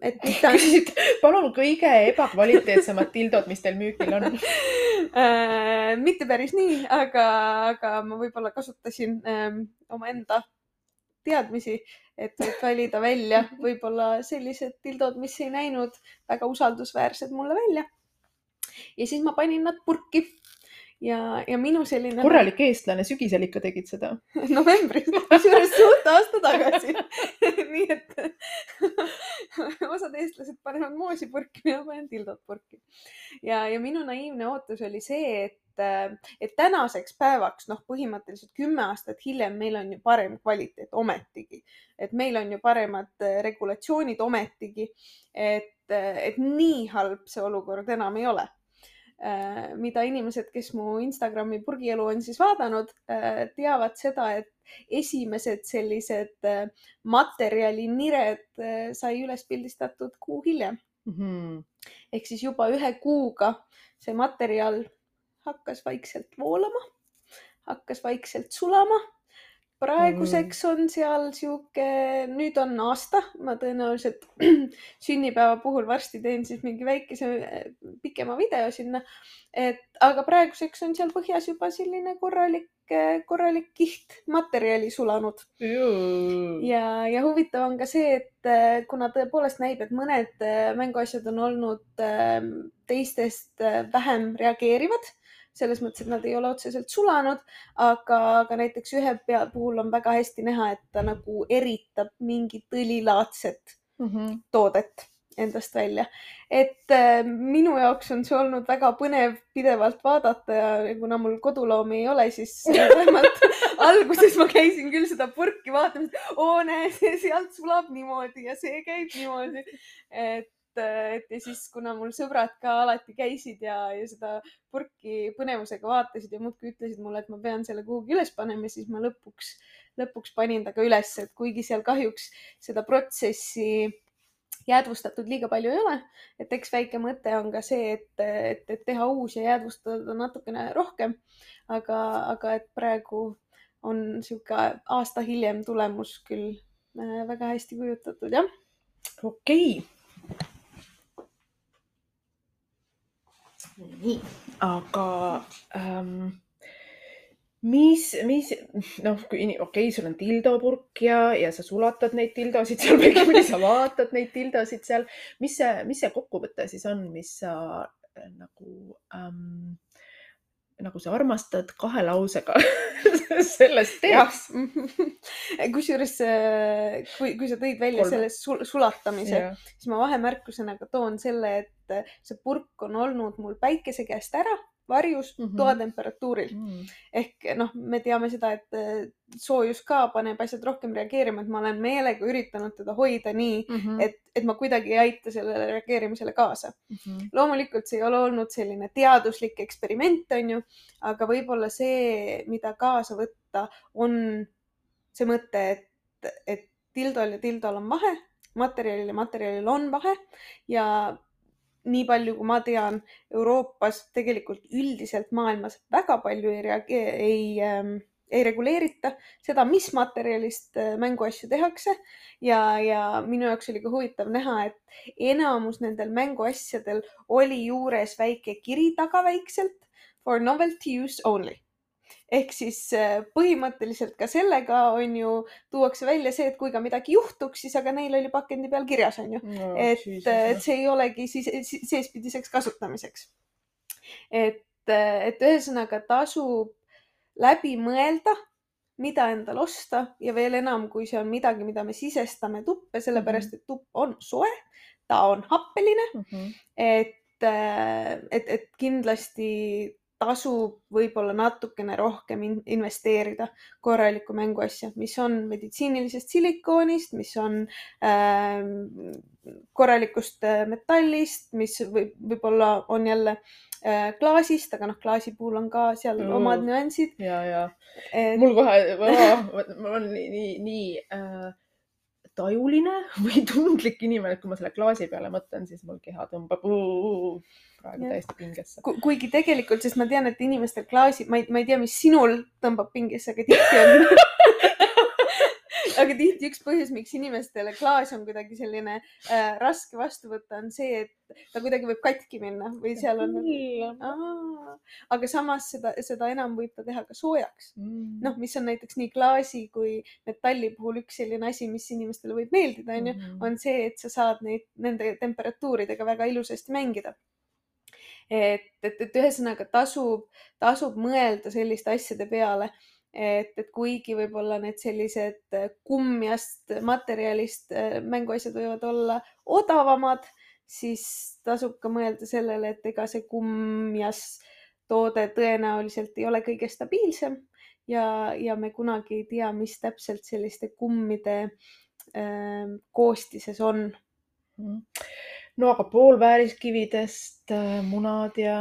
et mitte küsisid, palun kõige ebakvaliteetsemad tildod, mis teil müügil on äh, mitte päris nii, aga, aga ma võib-olla kasutasin ähm, omaenda teadmisi, et valida välja võib-olla sellised tildod, mis ei näinud väga usaldusväärsed mulle välja. ja siis ma panin nad purki ja, ja minu selline. korralik eestlane, sügisel ikka tegid seda novembris, kusjuures suht aasta tagasi nii et osad eestlased panevad moosi purki, mina panen tildot purki. ja, ja minu naiivne ootus oli see, et et tänaseks päevaks, noh, põhimõtteliselt kümme aastat hiljem meil on ju parem kvaliteet ometigi, et meil on ju paremad regulatsioonid ometigi, et, et nii halb see olukord enam ei ole mida inimesed, kes mu Instagrami purgielu on siis vaadanud, äh, teavad seda, et esimesed sellised äh, materjalinired sai üles pildistatud kuu hiljem mm. -hmm. ehk siis juba ühe kuuga see materjal hakkas vaikselt voolama, hakkas vaikselt sulama praeguseks Mm. on seal sihuke, nüüd on aasta, ma tõenäoliselt sünnipäeva puhul varsti teen siis mingi väikese eh, pikema video sinna. et aga praeguseks on seal põhjas juba selline korralik, korralik kiht materjali sulanud. ja, ja huvitav on ka see, et eh, kuna tõepoolest näib, et mõned eh, mänguasjad on olnud teistest vähem reageerivad selles mõttes, et nad ei ole otseselt sulanud, aga, aga näiteks ühe pea puhul on väga hästi näha, et ta nagu eritab mingit õlilaadset mm -hmm. toodet endast välja. et äh, minu jaoks on see olnud väga põnev pidevalt vaadata ja kuna mul koduloomi ei ole, siis vähemalt alguses ma käisin küll seda purki vaatamas, oo näe, see sealt sulab niimoodi ja see käib niimoodi. et et ja siis, kuna mul sõbrad ka alati käisid ja, ja seda purki põnevusega vaatasid ja muudkui ütlesid mulle, et ma pean selle kuhugi üles panema, siis ma lõpuks, lõpuks panin ta ka üles, et kuigi seal kahjuks seda protsessi jäädvustatud liiga palju ei ole, et eks väike mõte on ka see, et, et, et teha uus ja jäädvustada natukene rohkem. aga, aga et praegu on niisugune aasta hiljem tulemus küll äh, väga hästi kujutatud, jah. okei okay nii, aga ähm, mis, mis noh, kui okei okay,, sul on tildopurk ja, ja sa sulatad neid tildosid seal või sa vaatad neid tildosid seal. mis see, mis see kokkuvõte siis on, mis sa äh, nagu ähm, nagu sa armastad kahe lausega sellest teoks kusjuures, äh, kui, kui sa tõid välja Kolme. selle sul sulatamise, siis ma vahemärkusena ka toon selle, et see purk on olnud mul päikese käest ära varjus mm -hmm. toatemperatuuril mm. -hmm. ehk noh, me teame seda, et äh, soojus ka paneb asjad rohkem reageerima, et ma olen meelega üritanud teda hoida nii mm, -hmm. et, et ma kuidagi ei aita sellele reageerimisele kaasa mm. -hmm. loomulikult see ei ole olnud selline teaduslik eksperiment, on ju, aga võib-olla see, mida kaasa võtta, on see mõte, et, et tildol ja tildol on vahe materjalil ja materjalil on vahe ja nii palju, kui ma tean, Euroopas tegelikult üldiselt maailmas väga palju ei reagee-, ei ähm, ei reguleerita seda, mis materjalist äh, mänguasju tehakse. Ja, ja minu jaoks oli ka huvitav näha, et enamus nendel mänguasjadel oli juures väike kiri taga väikselt for novelty use only ehk siis äh, põhimõtteliselt ka sellega on ju, tuuakse välja see, et kui ka midagi juhtuks, siis aga neil oli pakendi peal kirjas, on ju no,, et, et see ei olegi siis seespidiseks kasutamiseks. et, et ühesõnaga tasub läbi mõelda, mida endal osta ja veel enam, kui see on midagi, mida me sisestame tuppe, sellepärast mhm. et tupp on soe, ta on happeline mm, -hmm. et et, et kindlasti tasub võib-olla natukene rohkem in investeerida korralikku mänguasja, mis on meditsiinilisest silikoonist, mis on äh, korralikust äh, metallist, mis võib, võib-olla on jälle äh, klaasist, aga noh, klaasi puhul on ka seal mm. omad nüansid. ja, ja et... mul kohe, ma olen nii, nii, nii äh, tajuline või tundlik inimene, et kui ma selle klaasi peale mõtlen, siis mul keha tõmbab uh, praegu täiesti pingesse Ku,. kuigi tegelikult, sest ma tean, et inimestel klaasi, ma ei, ma ei tea, mis sinul tõmbab pingesse, aga tihti on aga tihti üks põhjus, miks inimestele klaas on kuidagi selline äh, raske vastu võtta, on see, et ta kuidagi võib katki minna või seal on. aga samas seda, seda enam võib ta teha ka soojaks. Mm.. noh, mis on näiteks nii klaasi kui metalli puhul üks selline asi, mis inimestele võib meeldida, onju, mm. on see, et sa saad neid nende temperatuuridega väga ilusasti mängida. Et, et, et ühesõnaga tasub, tasub mõelda selliste asjade peale, et, et kuigi võib-olla need sellised kummjast materjalist äh, mänguasjad võivad olla odavamad, siis tasub ka mõelda sellele, et ega see kummjas toode tõenäoliselt ei ole kõige stabiilsem ja, ja me kunagi ei tea, mis täpselt selliste kummide äh, koostises on mm no aga poolvääriskividest äh, munad ja.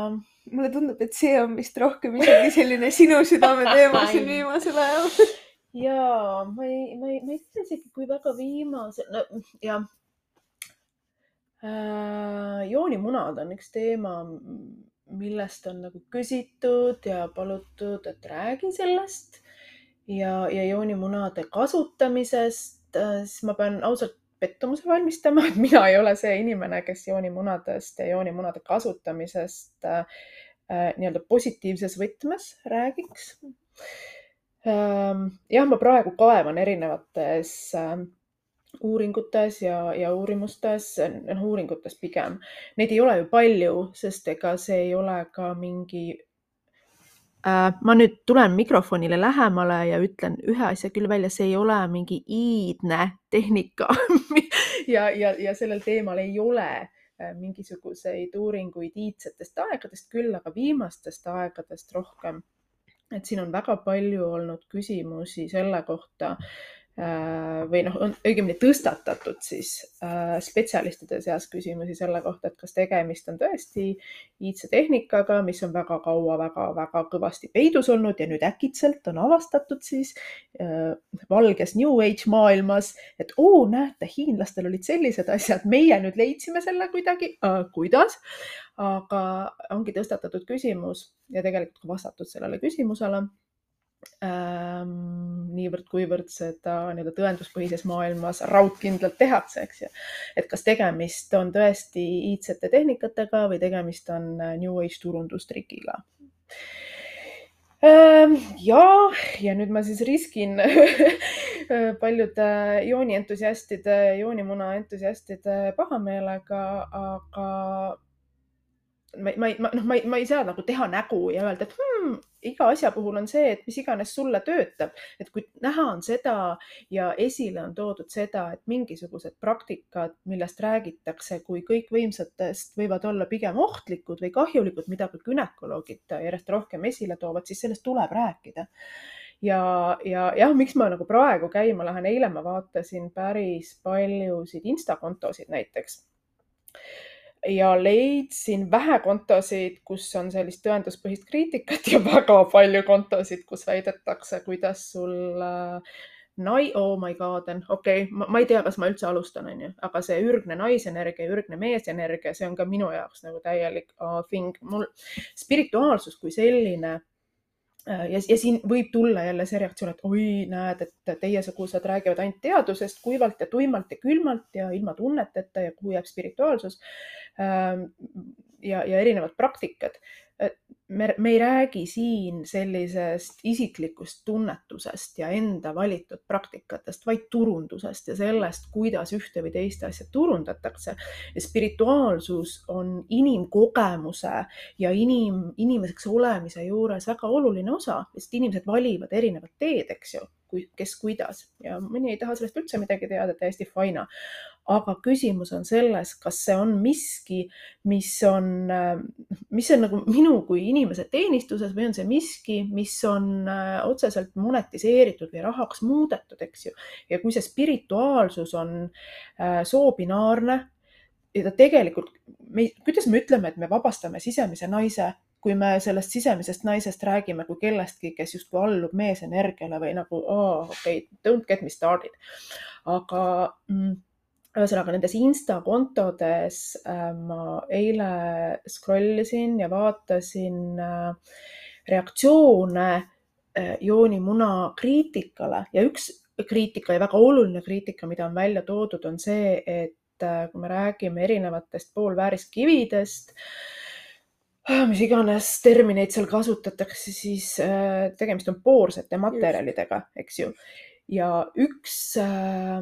Mulle tundub, et see on vist rohkem isegi selline sinu südameteema siin viimasel ajal. Ja ma ei, ma ei, ma ei tea isegi, kui väga viimase, no jah. Äh,. joonimunad on üks teema, millest on nagu küsitud ja palutud, et räägi sellest. Ja, ja joonimunade kasutamisest äh,, siis ma pean ausalt pettumuse valmistama, et mina ei ole see inimene, kes joonimunadest ja joonimunade kasutamisest äh, äh, nii-öelda positiivses võtmes räägiks ähm,. jah, ma praegu kaevan erinevates äh, uuringutes ja, ja uurimustes, noh uuringutes pigem. Neid ei ole ju palju, sest ega see ei ole ka mingi ma nüüd tulen mikrofonile lähemale ja ütlen ühe asja küll välja, see ei ole mingi iidne tehnika ja, ja, ja sellel teemal ei ole äh, mingisuguseid uuringuid iidsetest aegadest, küll aga viimastest aegadest rohkem. et siin on väga palju olnud küsimusi selle kohta, Äh, või noh, on õigemini tõstatatud siis äh, spetsialistide seas küsimusi selle kohta, et kas tegemist on tõesti iidse tehnikaga, mis on väga kaua väga-väga kõvasti peidus olnud ja nüüd äkitselt on avastatud siis äh, valges New Age maailmas, et oo, näete, hiinlastel olid sellised asjad, meie nüüd leidsime selle kuidagi äh,, kuidas? aga ongi tõstatatud küsimus ja tegelikult vastatud sellele küsimusele ähm, niivõrd-kuivõrd seda nii-öelda tõenduspõhises maailmas raudkindlalt tehakse, eks ju. et kas tegemist on tõesti iidsete tehnikatega või tegemist on äh, New Age turundustrikiga ähm,. ja, ja nüüd ma siis riskin paljude joonientusiastide, joonimuna entusiastide pahameelega, aga ma, ma, ma, noh, ma ma ei saa nagu teha nägu ja öelda, et hmm, iga asja puhul on see, et mis iganes sulle töötab, et kui näha on seda ja esile on toodud seda, et mingisugused praktikad, millest räägitakse kui kõikvõimsatest, võivad olla pigem ohtlikud või kahjulikud, mida ka gümnakoloogid järjest rohkem esile toovad, siis sellest tuleb rääkida. Ja, ja jah, miks ma nagu praegu käima lähen, eile ma vaatasin päris paljusid Insta kontosid näiteks ja leidsin vähe kontosid, kus on sellist tõenduspõhist kriitikat ja väga palju kontosid, kus väidetakse, kuidas sul äh, nai-, oh my god, okei okay,, ma ei tea, kas ma üldse alustan, onju, aga see ürgne naisenergia, ürgne meesenergia, see on ka minu jaoks nagu täielik uh, thing. mul spirituaalsus kui selline äh, ja, ja siin võib tulla jälle see reaktsioon, et oi, näed, et teiesugused räägivad ainult teadusest kuivalt ja tuimalt ja külmalt ja ilma tunneteta ja kuhu jääb spirituaalsus. Ähm, ja, ja erinevad praktikad. Me, me ei räägi siin sellisest isiklikust tunnetusest ja enda valitud praktikatest, vaid turundusest ja sellest, kuidas ühte või teist asja turundatakse. spirituaalsus on inimkogemuse ja inim, inimeseks olemise juures väga oluline osa, sest inimesed valivad erinevat teed, eks ju kes kuidas ja mõni ei taha sellest üldse midagi teada, täiesti fine. aga küsimus on selles, kas see on miski, mis on, mis on nagu minu kui inimese teenistuses või on see miski, mis on äh, otseselt monetiseeritud või rahaks muudetud, eks ju. ja kui see spirituaalsus on äh, soobinaarne ja ta tegelikult, me, kuidas me ütleme, et me vabastame sisemise naise kui me sellest sisemisest naisest räägime kui kellestki, kes justkui allub meesenergiale või nagu oh, okei okay,, don't get me started. aga mm, ühesõnaga nendes Insta kontodes äh, ma eile scroll isin ja vaatasin äh, reaktsioone äh, joonimuna kriitikale ja üks kriitika ja väga oluline kriitika, mida on välja toodud, on see, et äh, kui me räägime erinevatest poolvääriskividest äh,, mis iganes termineid seal kasutatakse, siis äh, tegemist on poorsete materjalidega, eks ju. ja üks äh,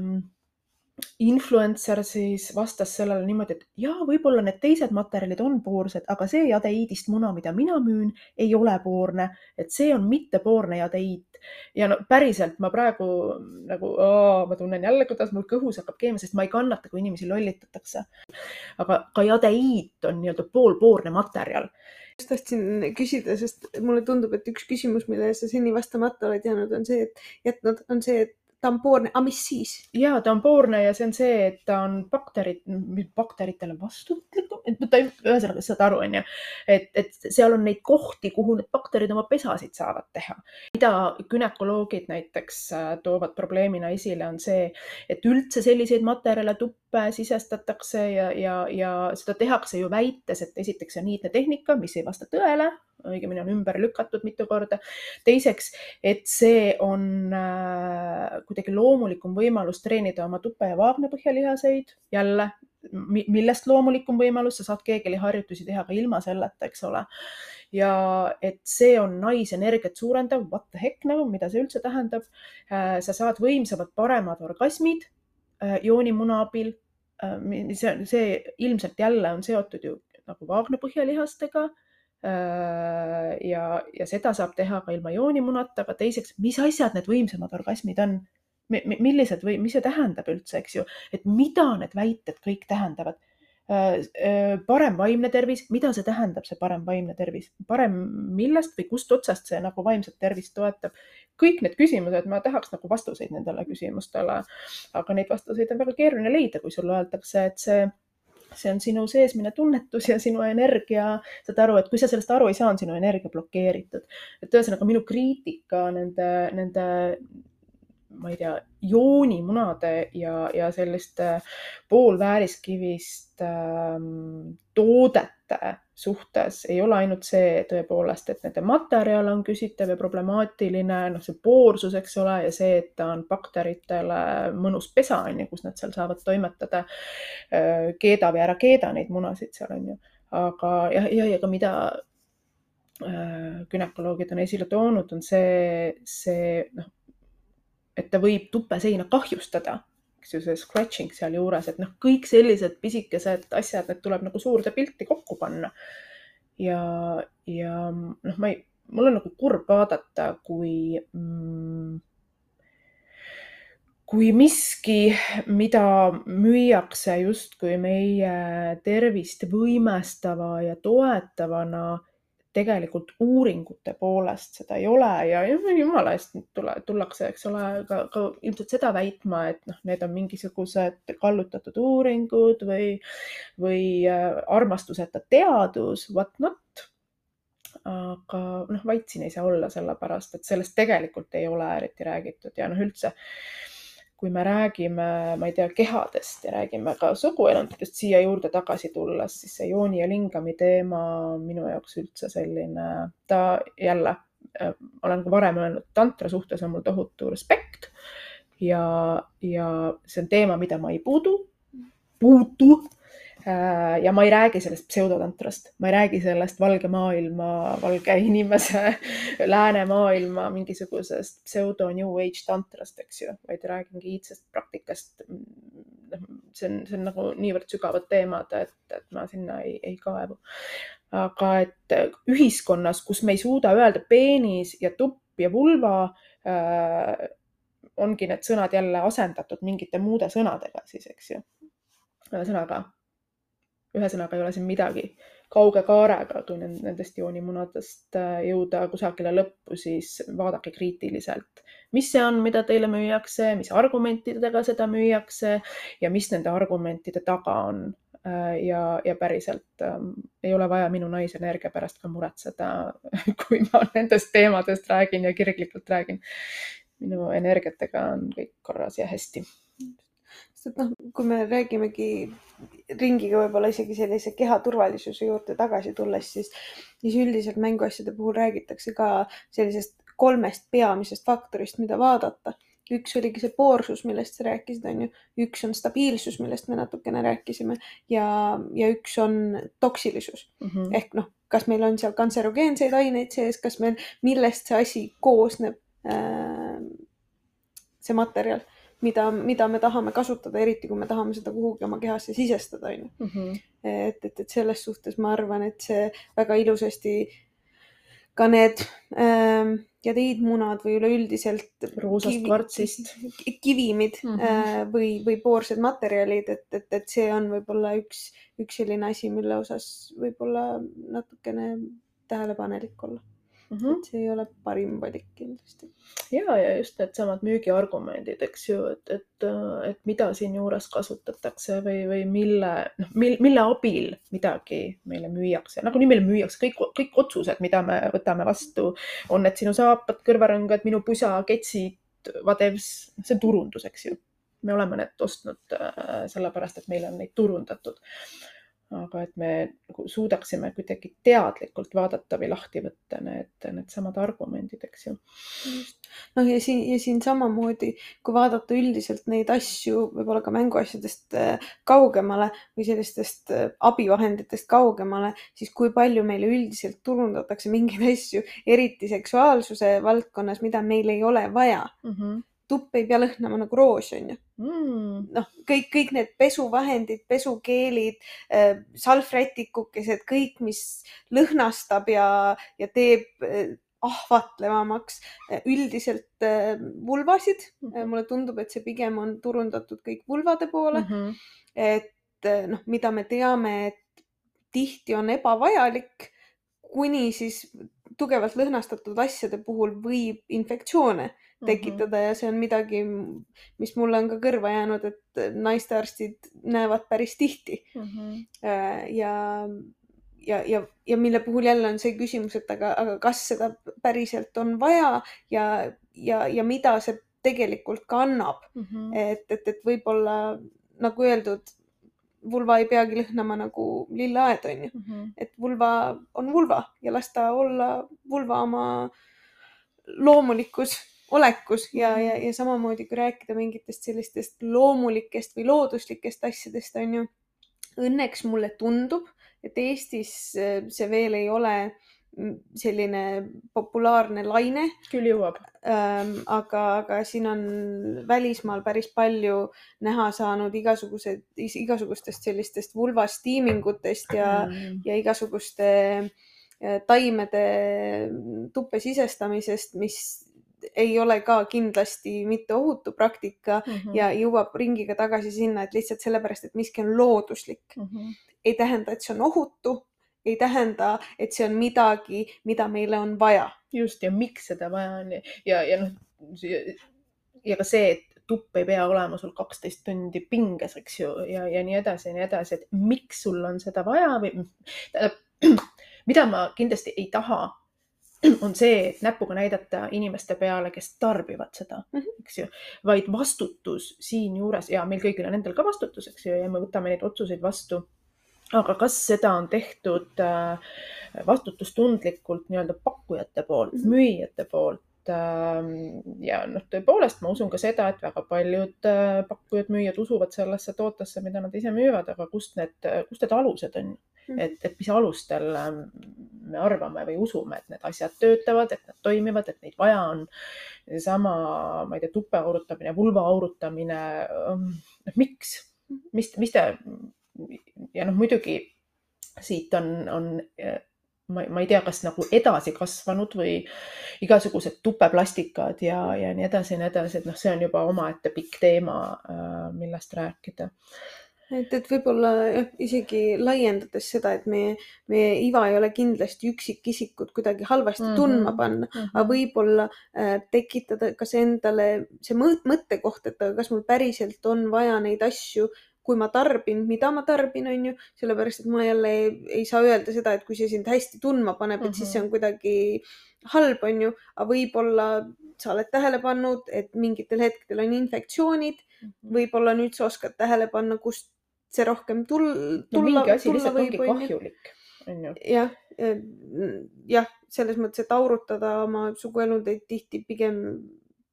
influencer siis vastas sellele niimoodi, et jaa, võib-olla need teised materjalid on poorsed, aga see jadeiidist muna, mida mina müün, ei ole poorne, et see on mittepoorne jadeiit. Ja no päriselt ma praegu nagu, ma tunnen jälle, kuidas mul kõhus hakkab keema, sest ma ei kannata, kui inimesi lollitatakse. aga ka jadeiit on nii-öelda poolpoorne materjal just tahtsin küsida, sest mulle tundub, et üks küsimus, millele sa seni vastamata oled jäänud, on see, et jätnud, on see, et ta on poorne, aga mis siis? ja ta on poorne ja see on see, et ta on bakterid, bakteritele vastuvõtlikum, et ta ei, ühesõnaga saad aru, onju, et, et seal on neid kohti, kuhu need bakterid oma pesasid saavad teha. mida gümnakoloogid näiteks äh, toovad probleemina esile, on see, et üldse selliseid materjale tuppe sisestatakse ja, ja, ja seda tehakse ju väites, et esiteks on iidne tehnika, mis ei vasta tõele, õigemini on ümber lükatud mitu korda. teiseks, et see on äh, kuidagi loomulikum võimalus treenida oma tupe ja vaagna põhjalihaseid, jälle millest loomulikum võimalus, sa saad keegeliharjutusi teha ka ilma selleta, eks ole. ja et see on naisenergiat suurendav, what the heck nagu, mida see üldse tähendab. Äh, sa saad võimsamad, paremad orgasmid äh, joonimuna abil. see, see ilmselt jälle on seotud ju nagu vaagna põhjalihastega Äh, ja, ja seda saab teha ka ilma joonimunata, aga teiseks, mis asjad need võimsamad orgasmid on? millised või mis see tähendab üldse, eks ju, et mida need väited kõik tähendavad? Äh, äh, parem vaimne tervis, mida see tähendab, see parem vaimne tervis, parem millest või kust otsast see nagu vaimset tervist toetab? kõik need küsimused, ma tahaks nagu vastuseid nendele küsimustele, aga neid vastuseid on väga keeruline leida, kui sulle öeldakse, et see see on sinu seesmine tunnetus ja sinu energia, saad aru, et kui sa sellest aru ei saa, on sinu energia blokeeritud. et ühesõnaga minu kriitika nende, nende ma ei tea, joonimunade ja, ja selliste poolvääriskivist ähm, toodete suhtes ei ole ainult see tõepoolest, et nende materjal on küsitav ja problemaatiline, noh, see poorsus, eks ole, ja see, et ta on bakteritele mõnus pesa, on ju, kus nad seal saavad toimetada. Keeda või ära keeda neid munasid seal on ju, aga ja, ja, ja ka mida gümnakoloogid on esile toonud, on see, see noh, et ta võib tupeseina kahjustada eks ju, see scratching sealjuures, et noh, kõik sellised pisikesed asjad, need tuleb nagu suurde pilti kokku panna. ja, ja noh, ma ei, mul on nagu kurb vaadata, kui mm, kui miski, mida müüakse justkui meie tervist võimestava ja toetavana tegelikult uuringute poolest seda ei ole ja jumala eest tule, tullakse, eks ole, ka, ka ilmselt seda väitma, et noh, need on mingisugused kallutatud uuringud või, või äh, armastuseta teadus, what not. aga noh, vait siin ei saa olla, sellepärast et sellest tegelikult ei ole eriti räägitud ja noh, üldse kui me räägime, ma ei tea, kehadest ja räägime ka suguelunditest siia juurde tagasi tulles, siis see jooni ja lingami teema on minu jaoks üldse selline, ta jälle, äh, olen ka varem öelnud, tantra suhtes on mul tohutu respekt ja, ja see on teema, mida ma ei puudu, puutu ja ma ei räägi sellest pseudotantrast, ma ei räägi sellest valge maailma, valge inimese, läänemaailma mingisugusest pseudo new age tantrast, eks ju, vaid räägingi iidsest praktikast. noh, see on, see on nagu niivõrd sügavad teemad, et, et ma sinna ei, ei kaevu. aga et ühiskonnas, kus me ei suuda öelda peenis ja tupp ja vulva äh, ongi need sõnad jälle asendatud mingite muude sõnadega siis, eks ju. ühesõnaga, ühesõnaga ei ole siin midagi kauge kaarega, kui nendest joonimunadest äh, jõuda kusagile lõppu, siis vaadake kriitiliselt, mis see on, mida teile müüakse, mis argumentidega seda müüakse ja mis nende argumentide taga on Äh, ja, ja päriselt ähm, ei ole vaja minu naisenergia pärast ka muretseda, kui ma nendest teemadest räägin ja kirglikult räägin. minu energiatega on kõik korras ja hästi. Sest noh, kui me räägimegi ringiga võib-olla isegi sellise keha turvalisuse juurde tagasi tulles, siis, siis üldiselt mänguasjade puhul räägitakse ka sellisest kolmest peamisest faktorist, mida vaadata üks oligi see poorsus, millest sa rääkisid, on ju, üks on stabiilsus, millest me natukene rääkisime ja, ja üks on toksilisus mm -hmm. ehk noh, kas meil on seal kantserogeenseid aineid sees, kas meil, millest see asi koosneb äh,. see materjal, mida, mida me tahame kasutada, eriti kui me tahame seda kuhugi oma kehasse sisestada, on ju. Mhm. et, et, et selles suhtes ma arvan, et see väga ilusasti ka need äh, jadiidmunad või üleüldiselt roosast kivi, kvartsist kivimid mm -hmm. või, või poorsed materjalid, et, et, et see on võib-olla üks, üks selline asi, mille osas võib-olla natukene tähelepanelik olla mm. -hmm. et see ei ole parim valik kindlasti. ja, ja just needsamad müügiargumendid, eks ju, et, et, et mida siinjuures kasutatakse või, või mille, noh, mil, mille abil midagi meile müüakse, nagunii meile müüakse kõik, kõik otsused, mida me võtame vastu, on need sinu saapad, kõrvarõngad, minu pusa, ketsid, whatevs, see on turundus, eks ju me oleme need ostnud äh, sellepärast, et meile on neid turundatud aga et me nagu suudaksime kuidagi teadlikult vaadata või lahti võtta need, needsamad argumendid, eks ju. noh, ja siin, ja siin samamoodi, kui vaadata üldiselt neid asju, võib-olla ka mänguasjadest äh, kaugemale või sellistest äh, abivahenditest kaugemale, siis kui palju meile üldiselt turundatakse mingeid asju, eriti seksuaalsuse valdkonnas, mida meil ei ole vaja mm. -hmm tupp ei pea lõhnama nagu roos, onju mm.. noh, kõik, kõik need pesuvahendid, pesukeelid äh,, salvrätikukesed, kõik, mis lõhnastab ja, ja teeb äh, ahvatlevamaks äh, üldiselt vulvasid mm. -hmm. mulle tundub, et see pigem on turundatud kõik vulvade poole mm. -hmm. et noh, mida me teame, et tihti on ebavajalik, kuni siis tugevalt lõhnastatud asjade puhul võib infektsioone Tekitada ja see on midagi, mis mulle on ka kõrva jäänud, et naistearstid näevad päris tihti mm. -hmm. ja, ja, ja, ja mille puhul jälle on see küsimus, et aga, aga kas seda päriselt on vaja ja, ja, ja mida see tegelikult ka annab mm. -hmm. et, et, et võib-olla nagu öeldud, vulva ei peagi lõhnama nagu lilleaed, onju mm. -hmm. et vulva on vulva ja las ta olla vulva oma loomulikus olekus ja, ja, ja samamoodi kui rääkida mingitest sellistest loomulikest või looduslikest asjadest, on ju. Õnneks mulle tundub, et Eestis äh, see veel ei ole mm, selline populaarne laine. küll jõuab ähm,. aga, aga siin on välismaal päris palju näha saanud igasugused, igasugustest sellistest vulvastiimingutest ja mm., ja igasuguste äh, taimede tuppe sisestamisest, mis ei ole ka kindlasti mitte ohutu praktika mm -hmm. ja jõuab ringiga tagasi sinna, et lihtsalt sellepärast, et miski on looduslik mm, -hmm. ei tähenda, et see on ohutu, ei tähenda, et see on midagi, mida meile on vaja. just ja miks seda vaja on ja, ja noh, ja ka see, et tupp ei pea olema sul kaksteist tundi pinges, eks ju, ja, ja nii edasi ja nii edasi, et miks sul on seda vaja või tähendab, mida ma kindlasti ei taha on see, et näpuga näidata inimeste peale, kes tarbivad seda mm, -hmm. eks ju, vaid vastutus siinjuures ja meil kõigil on endal ka vastutus, eks ju, ja me võtame neid otsuseid vastu. aga kas seda on tehtud äh, vastutustundlikult nii-öelda pakkujate poolt mm, -hmm. müüjate poolt? Ähm, ja noh, tõepoolest ma usun ka seda, et väga paljud äh, pakkujad, müüjad usuvad sellesse tootesse, mida nad ise müüvad, aga kust need, kust need alused on? Mhm. et, et mis alustel ähm, me arvame või usume, et need asjad töötavad, et nad toimivad, et neid vaja on. seesama, ma ei tea, tupe aurutamine, vulva aurutamine, ähm, noh miks, mhm. mis, mis te ja noh, muidugi siit on, on ma, ma ei tea, kas nagu edasi kasvanud või igasugused tupeplastikad ja, ja nii edasi ja nii edasi, et noh, see on juba omaette pikk teema, äh, millest rääkida et, et võib-olla jah, isegi laiendades seda, et meie, meie iva ei ole kindlasti üksikisikut kuidagi halvasti mm -hmm. tundma panna mm, -hmm. aga võib-olla äh, tekitada kas endale see mõttekoht, et kas mul päriselt on vaja neid asju, kui ma tarbin, mida ma tarbin, on ju, sellepärast et ma jälle ei, ei saa öelda seda, et kui see sind hästi tundma paneb mm, -hmm. et siis see on kuidagi halb, on ju, aga võib-olla sa oled tähele pannud, et mingitel hetkedel on infektsioonid mm -hmm., võib-olla nüüd sa oskad tähele panna, kust see rohkem tul-, tulla no,. ongi kahjulik, on ju. jah, jah, selles mõttes, et aurutada oma suguelundeid tihti pigem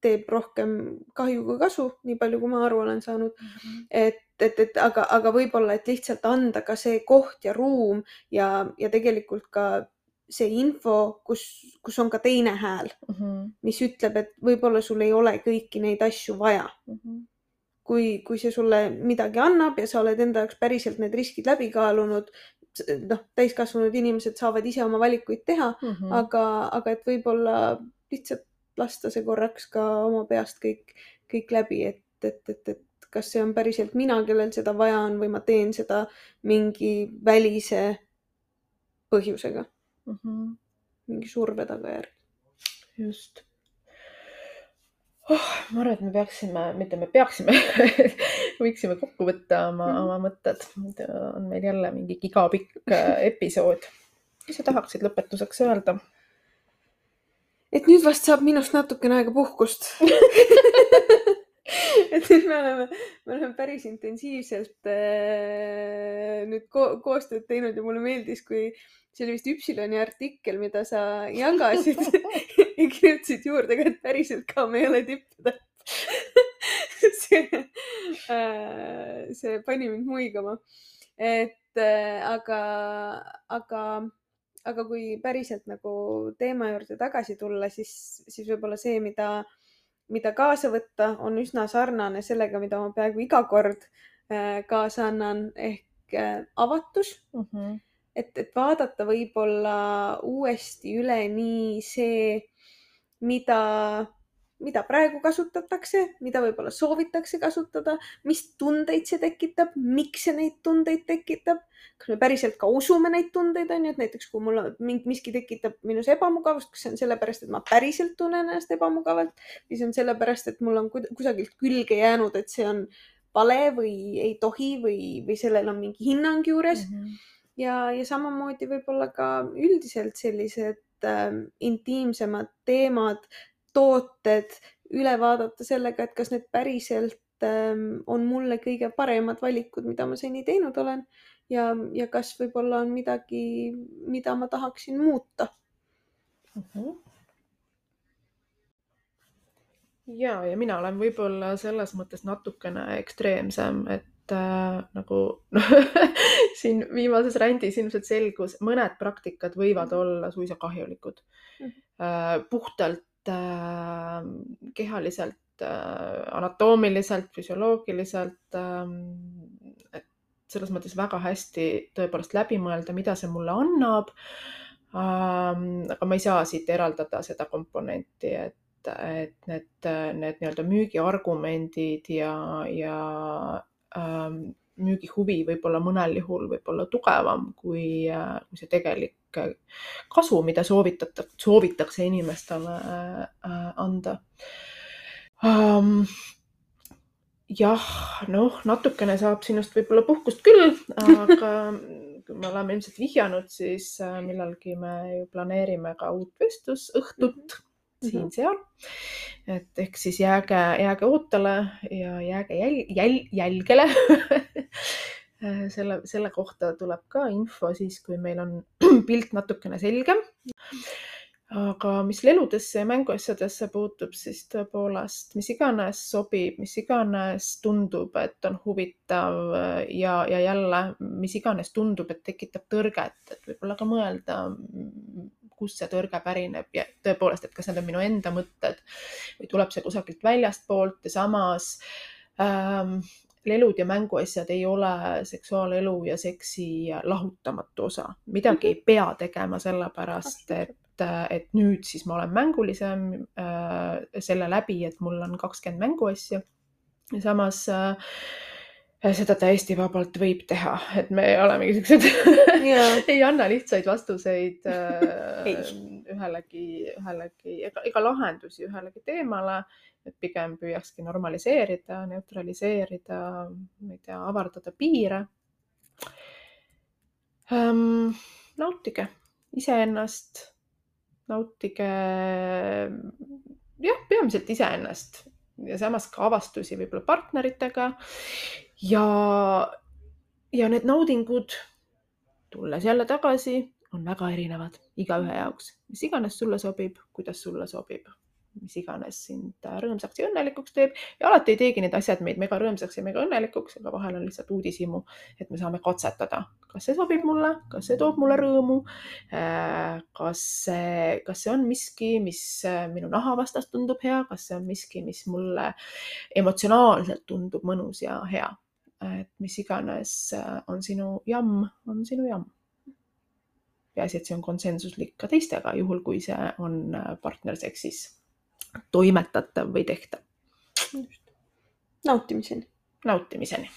teeb rohkem kahju kui kasu, nii palju, kui ma aru olen saanud mm. -hmm. et, et, et aga, aga võib-olla, et lihtsalt anda ka see koht ja ruum ja, ja tegelikult ka see info, kus, kus on ka teine hääl mm, -hmm. mis ütleb, et võib-olla sul ei ole kõiki neid asju vaja mm. -hmm kui, kui see sulle midagi annab ja sa oled enda jaoks päriselt need riskid läbi kaalunud, noh, täiskasvanud inimesed saavad ise oma valikuid teha mm, -hmm. aga, aga et võib-olla lihtsalt lasta see korraks ka oma peast kõik, kõik läbi, et, et, et, et kas see on päriselt mina, kellel seda vaja on või ma teen seda mingi välise põhjusega mm. -hmm. mingi surve tagajärg. just oh,. ma arvan, et me peaksime, mitte me peaksime võiksime kokku võtta oma mm, -hmm. oma mõtted. on meil jälle mingi gigapikk äh, episood. mis sa tahaksid lõpetuseks öelda? et nüüd vast saab minust natukene aega puhkust et nüüd me oleme, me oleme päris intensiivselt äh, nüüd ko koostööd teinud ja mulle meeldis, kui see oli vist Üpsiloni artikkel, mida sa jagasid ja kirjutasid juurde ka, et päriselt ka me ei ole tippudel see äh,, see pani mind muigama. et äh, aga, aga, aga kui päriselt nagu teema juurde tagasi tulla, siis, siis võib-olla see, mida, mida kaasa võtta, on üsna sarnane sellega, mida ma peaaegu iga kord äh, kaasa annan ehk äh, avatus mm. -hmm et, et vaadata võib-olla uuesti üle nii see, mida, mida praegu kasutatakse, mida võib-olla soovitakse kasutada, mis tundeid see tekitab, miks see neid tundeid tekitab, kas me päriselt ka usume neid tundeid, on ju, et näiteks kui mul miski tekitab minus ebamugavust, kas see on sellepärast, et ma päriselt tunnen ennast ebamugavalt või see on sellepärast, et mul on kusagilt külge jäänud, et see on vale või ei tohi või, või sellel on mingi hinnang juures mm. -hmm ja, ja samamoodi võib-olla ka üldiselt sellised äh, intiimsemad teemad, tooted üle vaadata sellega, et kas need päriselt äh, on mulle kõige paremad valikud, mida ma seni teinud olen ja, ja kas võib-olla on midagi, mida ma tahaksin muuta uh. -huh ja, ja mina olen võib-olla selles mõttes natukene ekstreemsem, et äh, nagu noh siin viimases rändis ilmselt selgus, mõned praktikad võivad mhm. olla suisa kahjulikud mm. äh,. puhtalt kehaliselt äh,, anatoomiliselt, füsioloogiliselt äh,. et selles mõttes väga hästi tõepoolest läbi mõelda, mida see mulle annab ähm,. aga ma ei saa siit eraldada seda komponenti, et et need, need nii-öelda müügiargumendid ja, ja ähm, müügihuvi võib-olla mõnel juhul võib olla tugevam kui, äh, kui see tegelik äh, kasu, mida soovitatakse, soovitakse inimestele äh, anda. Um, jah, noh, natukene saab sinust võib-olla puhkust küll, aga kui me oleme ilmselt vihjanud, siis millalgi me ju planeerime ka uut vestlusõhtut mm -hmm siin-seal. et ehk siis jääge, jääge ootele ja jääge jäl, jäl, jälgele selle, selle kohta tuleb ka info siis, kui meil on pilt natukene selgem. aga mis leludesse ja mänguasjadesse puutub, siis tõepoolest, mis iganes sobib, mis iganes tundub, et on huvitav ja, ja jälle, mis iganes tundub, et tekitab tõrget, et võib-olla ka mõelda kust see tõrge pärineb ja tõepoolest, et kas need on minu enda mõtted või tuleb see kusagilt väljastpoolt ja samas ähm, lelud ja mänguasjad ei ole seksuaalelu ja seksi lahutamatu osa, midagi ei pea tegema sellepärast, et et nüüd siis ma olen mängulisem äh, selle läbi, et mul on kakskümmend mänguasja. ja samas äh, seda täiesti vabalt võib teha, et me olemegi siuksed ei anna lihtsaid vastuseid äh, ühelegi, ühelegi ega, ega lahendusi ühelegi teemale. et pigem püüakski normaliseerida, neutraliseerida, ma ei tea, avardada piire. Ähm,. nautige iseennast, nautige jah, peamiselt iseennast. Ja samas ka avastusi võib-olla partneritega ja, ja need naudingud, tulles jälle tagasi, on väga erinevad igaühe jaoks, mis iganes sulle sobib, kuidas sulle sobib. Mis iganes sind rõõmsaks ja õnnelikuks teeb. Ja alati ei teegi need asjad meid mega rõõmsaks ja mega õnnelikuks, aga vahel on lihtsalt uudishimu, et me saame katsetada, kas see sobib mulle, kas see toob mulle rõõmu. Äh, kas see, kas see on miski, mis äh, minu naha vastas tundub hea, kas see on miski, mis mulle emotsionaalselt tundub mõnus ja hea et mis iganes äh, on sinu jamm, on sinu jamm. peaasi, et see on konsensuslik ka teistega, juhul kui see on äh, partnerseksis toimetatav või tehtav. nautimiseni. nautimiseni